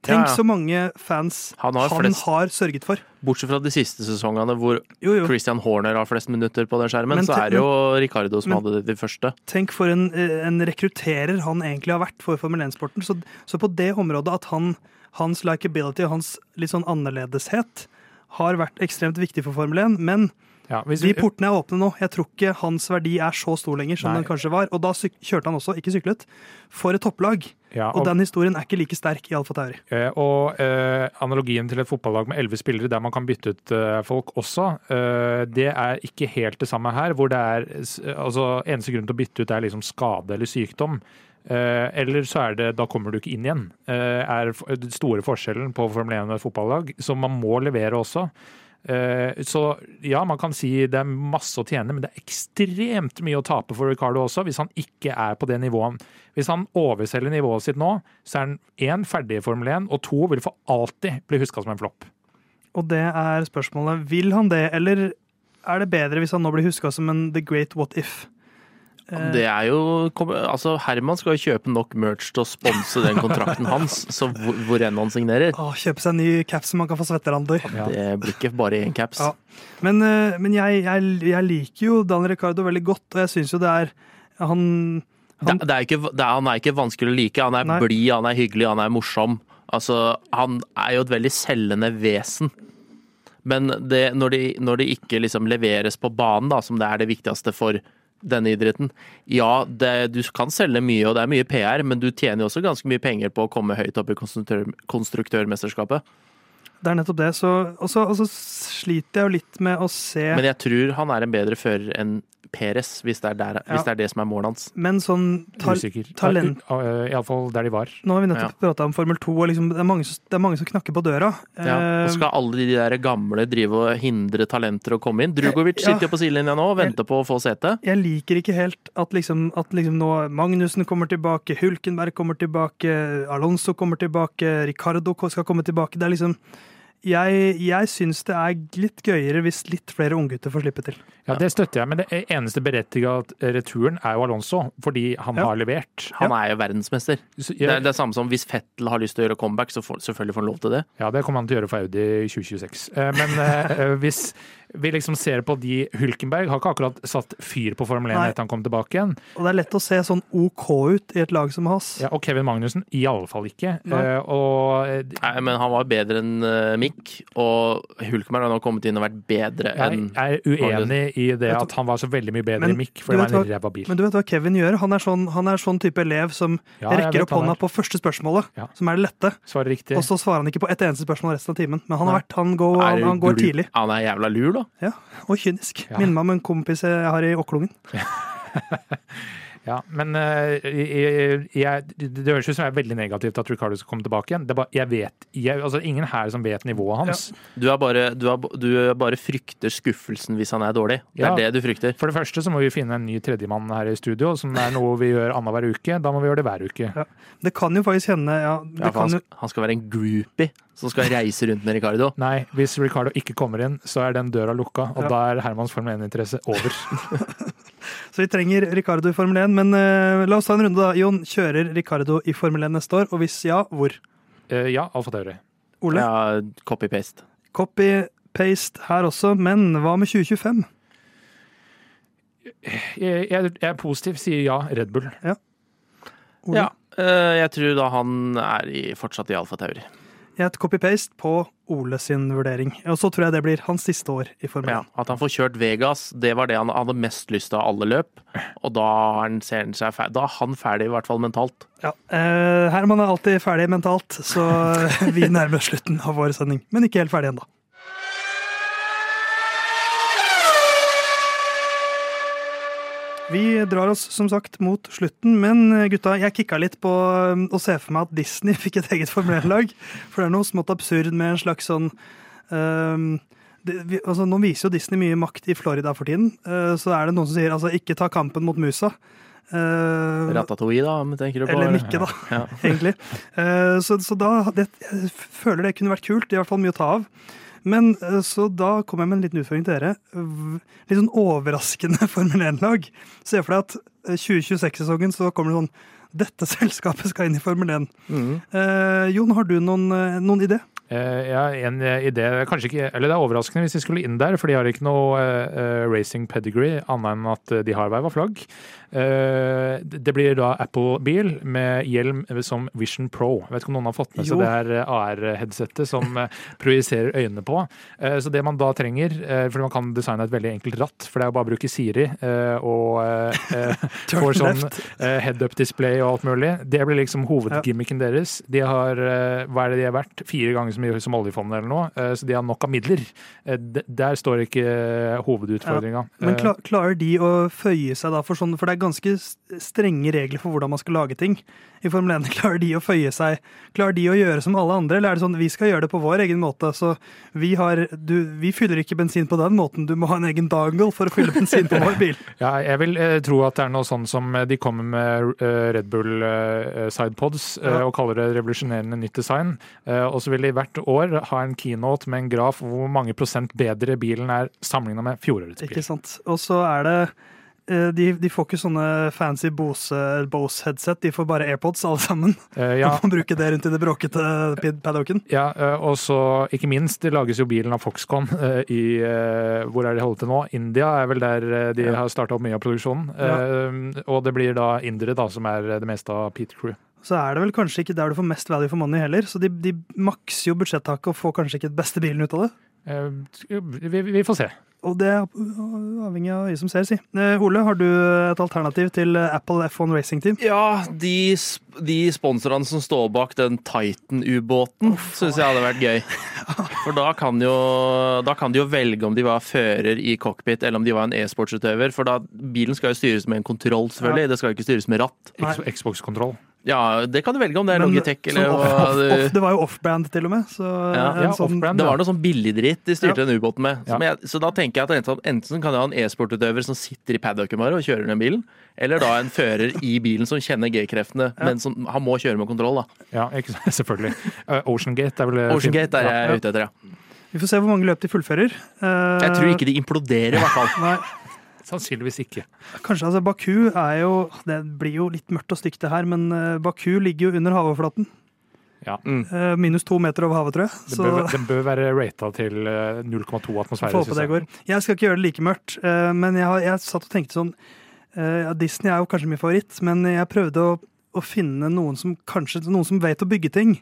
Tenk ja, ja. så mange fans han, har, han flest, har, sørget for. Bortsett fra de siste sesongene hvor jo, jo. Christian Horner har flest minutter på den skjermen, men, så er det jo Ricardo som men, hadde de første. Tenk for en, en, rekrutterer han egentlig har vært for Formel 1-sporten. Så, så, på det området at han, hans likability og hans litt sånn annerledeshet har vært ekstremt viktig for Formel 1, men ja, hvis, De portene er åpne nå. Jeg tror ikke hans verdi er så stor lenger som Nei. den kanskje var. Og da kjørte han også, ikke syklet, for et topplag. Ja, og... og, den historien er ikke like sterk i Alfa Tauri. Eh, og eh, analogien til et fotballag med elleve spillere der man kan bytte ut eh, folk også, eh, det er ikke helt det samme her. Hvor det er altså Eneste grunn til å bytte ut er liksom skade eller sykdom. Uh, eller så er det da kommer du ikke inn igjen. Uh, er den store forskjellen på Formel 1 og et fotballag, som man må levere også. Eh, så ja, man kan si det er masse å tjene, men det er ekstremt mye å tape for Ricardo også, hvis han ikke er på det nivået. Hvis han overselger nivået sitt nå, så er han én ferdig i Formel 1, og to vil for alltid bli huska som en flopp. Og det er spørsmålet, vil han det, eller er det bedre hvis han nå blir huska som en the great what if? Eh, det er jo Altså, Herman skal jo kjøpe nok merch til å sponse den kontrakten hans, [LAUGHS] så hvor, hvor enn han signerer. Å, kjøpe seg en ny caps som man kan få svetterandor. Ja, det blir ikke bare én caps. Ja. Men, eh, men jeg, jeg, jeg, liker jo Dan Ricardo veldig godt, og jeg syns jo det er Han, han... Det, det er ikke, det er, han er ikke vanskelig å like. Han er blid, han er hyggelig, han er morsom. Altså, han er jo et veldig selgende vesen. Men det, når, de, når de ikke liksom leveres på banen, da, som det er det viktigste for denne idretten. Ja, det, du kan selge mye, og det er mye PR, men du tjener jo også ganske mye penger på å komme høyt opp i konstruktør, konstruktørmesterskapet. Det er nettopp det. Og så sliter jeg jo litt med å se Men jeg tror han er en bedre fører enn Peres, hvis det er, der, ja. hvis det, er det som er målet hans. Men sånn ta Usikker. talent Iallfall der de var. Nå har vi nettopp ja. prata om Formel 2, og liksom, det, er mange, det, er mange, som knakker på døra. Ja. Og eh, skal alle de der gamle drive og hindre talenter å komme inn? Drugovic ja. sitter jo på sidelinja nå og venter på å få sete. Jeg liker ikke helt at liksom, at liksom nå Magnussen kommer tilbake, Hulkenberg kommer tilbake, Alonso kommer tilbake, Ricardo skal komme tilbake. Det er liksom jeg, jeg syns det er litt gøyere hvis litt flere unggutter får slippe til. Ja, Det støtter jeg, men det eneste berettiga returen er jo Alonso, fordi han ja. har levert. Han er jo verdensmester. Det er det samme som hvis Fettel har lyst til å gjøre comeback, så får, selvfølgelig får han lov til det. Ja, det kommer han til å gjøre for Audi i 2026. Eh, men eh, hvis vi liksom ser på de Hulkenberg har ikke akkurat satt fyr på Formel 1 etter han kom tilbake igjen. Og det er lett å se sånn OK ut i et lag som hans. Ja, og Kevin Magnussen i alle fall ikke. Uh, og, Nei, men han var bedre enn uh, Mick, og Hulkenberg har nå kommet inn og vært bedre enn Jeg er uenig i det at han var så veldig mye bedre enn Mick, for det var en ræva bil. Men du vet hva Kevin gjør? Han er sånn, han er sånn type elev som ja, rekker opp hånda på første spørsmålet, ja. som er det lette. Svarer riktig. Og så svarer han ikke på ett eneste spørsmål resten av timen. Men han, har vært, han, går, han, han går tidlig. Han er jævla lur, da. Ja, og kynisk. Ja. Minner meg om en kompis jeg har i Åklungen. [LAUGHS] Ja, men uh, jeg, jeg, det høres ut som jeg er veldig negativt at Ricardo skal komme tilbake igjen. Det er bare, jeg vet, jeg, altså Ingen her som vet nivået hans. Ja. Du, er bare, du, er, du bare frykter skuffelsen hvis han er dårlig. Det er det du frykter. For det første så må vi finne en ny tredjemann her i studio, som er noe vi gjør annenhver uke. Da må vi gjøre det hver uke. Ja. Det kan jo faktisk hende ja, han, jo... han, skal være en groupie som skal reise rundt med Ricardo. Nei, hvis Ricardo ikke kommer inn, så er den døra lukka, og da er Hermans Formel 1-interesse over. [LAUGHS] Så vi trenger Ricardo i Formel 1. Men uh, la oss ta en runde, da. Jon, kjører Ricardo i Formel 1 neste år? Og hvis ja, hvor? Uh, ja, Alfa Tauri. Ole? Ja, copy-paste. Copy-paste her også, men hva med 2025? Jeg, jeg, jeg er positiv, sier ja, Red Bull. Ja. Ole? ja uh, jeg tror da han er i, fortsatt i Alfa Tauri et copy-paste på Ole sin vurdering. Og så tror jeg det blir hans siste år i Formel 1. Ja, at han får kjørt Vegas, det var det han hadde mest lyst til av alle løp. Og da er han. Da er han ferdig, i hvert fall mentalt. Ja, eh, Herman er alltid ferdig mentalt, så [LAUGHS] vi nærmer oss slutten av vår sending. Men ikke helt ferdig ennå. Vi drar oss som sagt mot slutten, men eh, gutta, jeg kicka litt på å se for meg at Disney [LAUGHS] fikk et eget formellag. For det er noe smått absurd med en slags sånn um, det, vi, altså, Nå viser jo Disney mye makt i Florida for tiden. Uh, så er det noen som sier altså ikke ta kampen mot musa. Uh, Ratatouille, da, tenker du på? Eller Mikke, da, [LAUGHS] ja. [LAUGHS] egentlig. Uh, så, så, da det, Jeg føler det kunne vært kult. I hvert fall mye å ta av. Men eh, så da kommer jeg med en liten utfordring til dere. Litt sånn overraskende [LAUGHS] Formel 1-lag. Se for deg at 2026-sesongen eh, så kommer det sånn Dette selskapet skal inn i Formel 1. Mm. Eh, Jon, har du noen, eh, noen idé? Ja, en idé Kanskje ikke Eller det er overraskende hvis de skulle inn der, for de har ikke noe uh, racing pedigree annet enn at de har verva flagg. Uh, det blir da Apple-bil med hjelm som Vision Pro. Jeg vet ikke om noen har fått med seg det her AR-headsetet som projiserer øynene på. så det man da trenger, for man kan designe et veldig enkelt ratt, for det er jo bare å bruke Siri og [LAUGHS] får sånn head-up-display og alt mulig. Det blir liksom hovedgimmicken deres. De har, hva er det de har vært? Fire ganger så mye som oljefondet eller noe, eh, så de har nok av midler. Eh, der står ikke eh, hovedutfordringa. Men klarer de å føye seg da for sånn, for det er ganske strenge regler for hvordan man skal lage ting i Formel 1. [LAUGHS] Klarer de å føye seg? Klarer de å gjøre som alle andre, eller er det sånn vi skal gjøre det på vår egen måte? Så vi, har, du, vi fyller ikke bensin på den måten, du må ha en egen dangle for å fylle bensin på vår bil. [LAUGHS] ja, jeg vil eh, tro at det er noe sånn som de kommer med eh, Red Bull eh, sidepods uh, ja. og kaller det revolusjonerende nytt design. og så vil de hvert år ha en keynote med en graf hvor mange prosent bedre bilen er sammenligna med fjorårets bil. Ikke sant. Og så er det Eh, de, de, får ikke sånne fancy Bose-headset, de får bare AirPods alle sammen. Uh, ja. [LAUGHS] Du må bruke det rundt i det bråkete paddocken. Ja, uh, og så ikke minst, det lages jo bilen av Foxconn uh, i Hvor er de holdt til nå? India er vel der de ja. har starta opp mye av produksjonen. Ja. Og det blir da indere da som er det meste av Peter Crew. Så er det vel kanskje ikke der du får mest value for money heller. Så de, de makser jo budsjettaket og får kanskje ikke beste bilen ut av det. Vi, vi får se. Og det er avhengig av øyet som ser, si. Eh, Ole, har du et alternativ til Apple F1 Racing Team? Ja, de, de sponsorene som står bak den Titan-ubåten, oh, syns jeg hadde vært gøy. [LAUGHS] For da kan, jo, da kan, de jo velge om de var fører i cockpit, eller om de var en e-sportsutøver. For da, bilen skal jo styres med en kontroll, selvfølgelig. Ja. Det skal jo ikke styres med ratt. Xbox-kontroll. Ja, det kan du velge om det er Logitech eller off, off, off, Det var jo off-brand til og med. Så, ja, ja, sånn, det var noe sånn billigdritt de styrte den ubåten med. Jeg, så da tenker jeg at enten, enten kan jeg ha en e-sportutøver som sitter i paddocken bare og kjører den bilen, eller da en fører i bilen som kjenner G-kreftene, men som han må kjøre med kontroll, da. Ja, ikke, [LAUGHS] selvfølgelig. Uh, Ocean Gate er vel Oceangate er jeg ute etter, ja. Vi får se hvor mange løp de fullfører. Jeg tror ikke de imploderer, i hvert fall. [LAUGHS] Sannsynligvis ikke. Kanskje, altså Baku er jo Det blir jo litt mørkt og stygt det her, men eh, Baku ligger jo under havoverflaten. Ja. Mm. Uh, minus to meter over havet, tror jeg. Den bør, den bør være rata til 0,2 atmosfære. Få på det går. Jeg skal ikke gjøre det like mørkt, men jeg, har, jeg, satt og tenkte sånn ja, Disney er jo kanskje min favoritt, men jeg prøvde å, å, finne noen som kanskje noen som vet å bygge ting.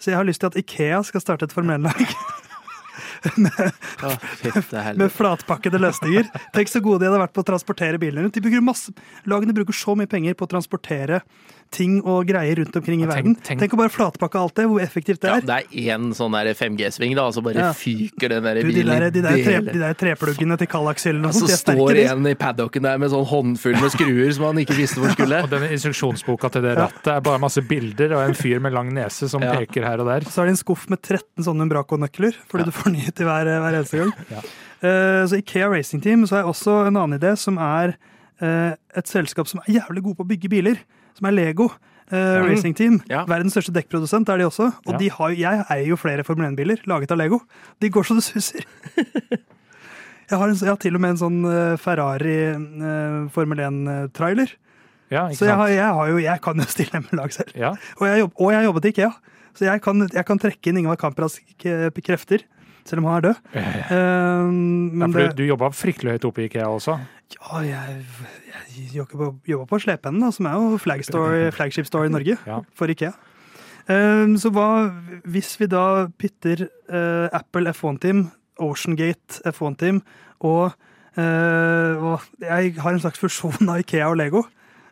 Så jeg har lyst til at Ikea skal starte et formellag. 1-lag. [LAUGHS] [LAUGHS] med, oh, med flatpakkede løsninger. Tenk så gode de hadde vært på å transportere bilene rundt. De bruker masse, lagene bruker så mye penger på å transportere ting og greier rundt omkring i tenk, verden. Tenk, tenk, å bare flatpakke alt det, hvor effektivt det er. Ja, det er én sånn 5G-sving, da, og så bare ja. fyker den der du, bilen de der, de der, tre, de der trepluggene til Kallax-hyllen og sånt. Så står en i paddocken der med sånn håndfull med skruer som han ikke visste hvor skulle. [LAUGHS] og den instruksjonsboka til det rattet er bare masse bilder og en fyr med lang nese som ja. peker her og der. Så er det en skuff med 13 sånne Umbraco-nøkler, fordi du får nye [LAUGHS] til hver, hver eneste gang. [LAUGHS] Uh, så Ikea Racing Team så har jeg også en annen idé, som er uh, et selskap som er jævlig gode på å bygge biler, som er Lego. Uh, Racing Team. Ja. Verdens største dekkprodusent er de også. Og ja. de har, jeg eier jo flere Formel 1-biler laget av Lego. De går så det suser. [LAUGHS] jeg, har en, jeg, har til og med en sånn Ferrari Formel 1-trailer. Ja, så jeg, har, jeg, har jo, jeg, kan jo stille med lag selv. Og, jeg jobb, og jeg jobbet i Ikea. Så jeg kan, jeg kan trekke inn Ingvar Kampras krefter, selv om han er død. Ja, ja. Uh, ja, for du, du jobba fryktelig høyt oppe i IKEA også? Ja, jeg, jeg jobba på, på Slepennen, som er jo store, [LAUGHS] flagship store i Norge ja. for IKEA. Um, så hva hvis vi da pytter uh, Apple F1-team, Oceangate F1-team og, og jeg har en slags fusjon av Ikea og Lego.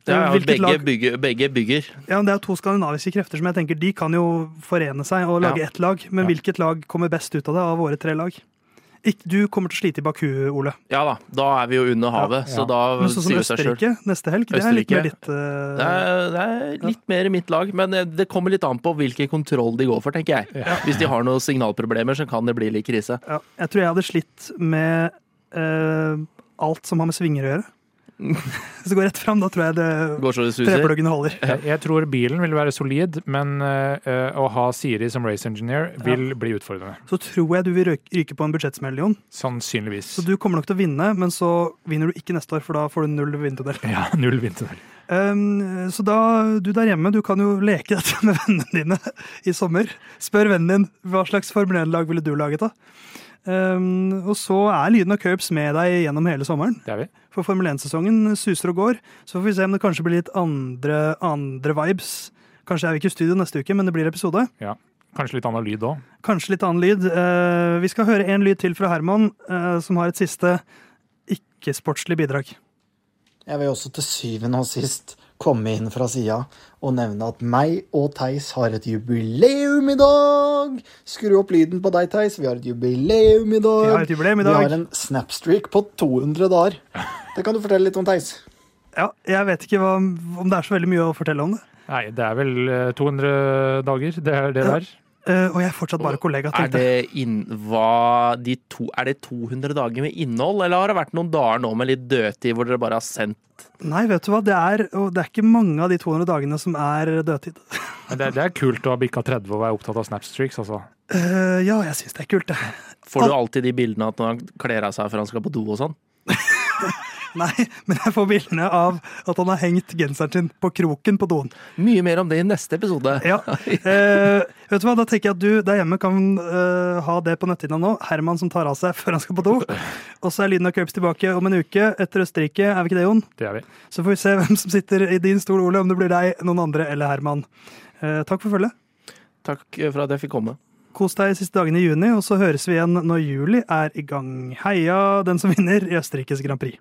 Ja, begge, lag... bygger, begge, bygger, Ja, Det er to skandinaviske krefter som jeg tenker de kan jo forene seg og lage ja. ett lag. Men ja. hvilket lag kommer best ut av det av våre tre lag? Du kommer til å slite i Baku, Ole. Ja da, da er vi jo under havet. Så da men sånn som Østerrike neste helg, det er litt mer ditt uh... det, er, det, er, litt mer mitt lag, men eh, det kommer litt an på hvilken kontroll de går for, tenker jeg. Hvis de har noen signalproblemer, så kan det bli litt krise. Jeg tror jeg hadde slitt med uh, alt som har med svinger å gjøre. [LAUGHS] Hvis det går rett fram, da tror jeg det trepluggene holder. Jeg, jeg, tror bilen vil være solid, men uh, å ha Siri som race engineer vil ja. bli utfordrende. Så tror jeg du vil ryke på en budsjettsmell, Jon. Sannsynligvis. Så du kommer nok til å vinne, men så vinner du ikke neste år, for da får du null vinterdel. Ja, [LAUGHS] null vinterdel. Um, så da, du der hjemme, du kan jo leke dette [LAUGHS] med vennene dine i sommer. Spør vennen din hva slags Formel 1-lag ville du laget, da? Um, og så er lyden av Curbs med deg gjennom hele sommeren. Det er vi. For Formel 1-sesongen suser og går. Så får vi se om det kanskje blir litt andre, andre vibes. Kanskje er vi ikke i studio neste uke, men det blir episode. Ja. Kanskje litt annen lyd òg. Kanskje litt annen lyd. Uh, vi skal høre en lyd til fra Herman, uh, som har et siste ikke-sportslig bidrag. Jeg vil også til syvende og sist komme inn fra sida og nevne at meg og Theis har et jubileum i dag! Skru opp lyden på deg, Theis. Vi har et jubileum i dag. Vi har et jubileum i dag. Vi har en snapstreak på 200 dager. Det kan du fortelle litt om, Theis. Ja, jeg vet ikke hva, om det er så veldig mye å fortelle om det. Nei, det er vel 200 eh, dager, det er det ja. der. Uh, og jeg er fortsatt bare kollega. Er det, inn, hva, de to, er det 200 dager med innhold, eller har det vært noen dager nå med litt dødtid hvor dere bare har sendt Nei, vet du hva, det er, det er ikke mange av de 200 dagene som er dødtid. [LAUGHS] det, det, er kult å ha bikka 30 og være opptatt av Snapstreaks, altså. Uh, ja, jeg syns det er kult, det. Får du alltid de bildene at han kler av seg før han skal på do og sånn? [LAUGHS] Nei, men jeg får bildene av at han har hengt genseren sin på kroken på doen. Mye mer om det i neste episode. Ja. [LAUGHS] Eh, vet du hva, Da tenker jeg at du der hjemme kan uh, ha det på netthinna nå. Herman som tar av seg før han skal på do. Og så er lyden av Curbs tilbake om en uke etter Østerrike. Er vi ikke det, Jon? Det er vi. Så får vi se hvem som sitter i din stol, Ole. Om det blir deg, noen andre eller Herman. Eh, takk for følget. Takk for at jeg fikk komme. Kos deg de siste dagene i juni, og så høres vi igjen når juli er i gang. Heia den som vinner i Østerrikes Grand Prix.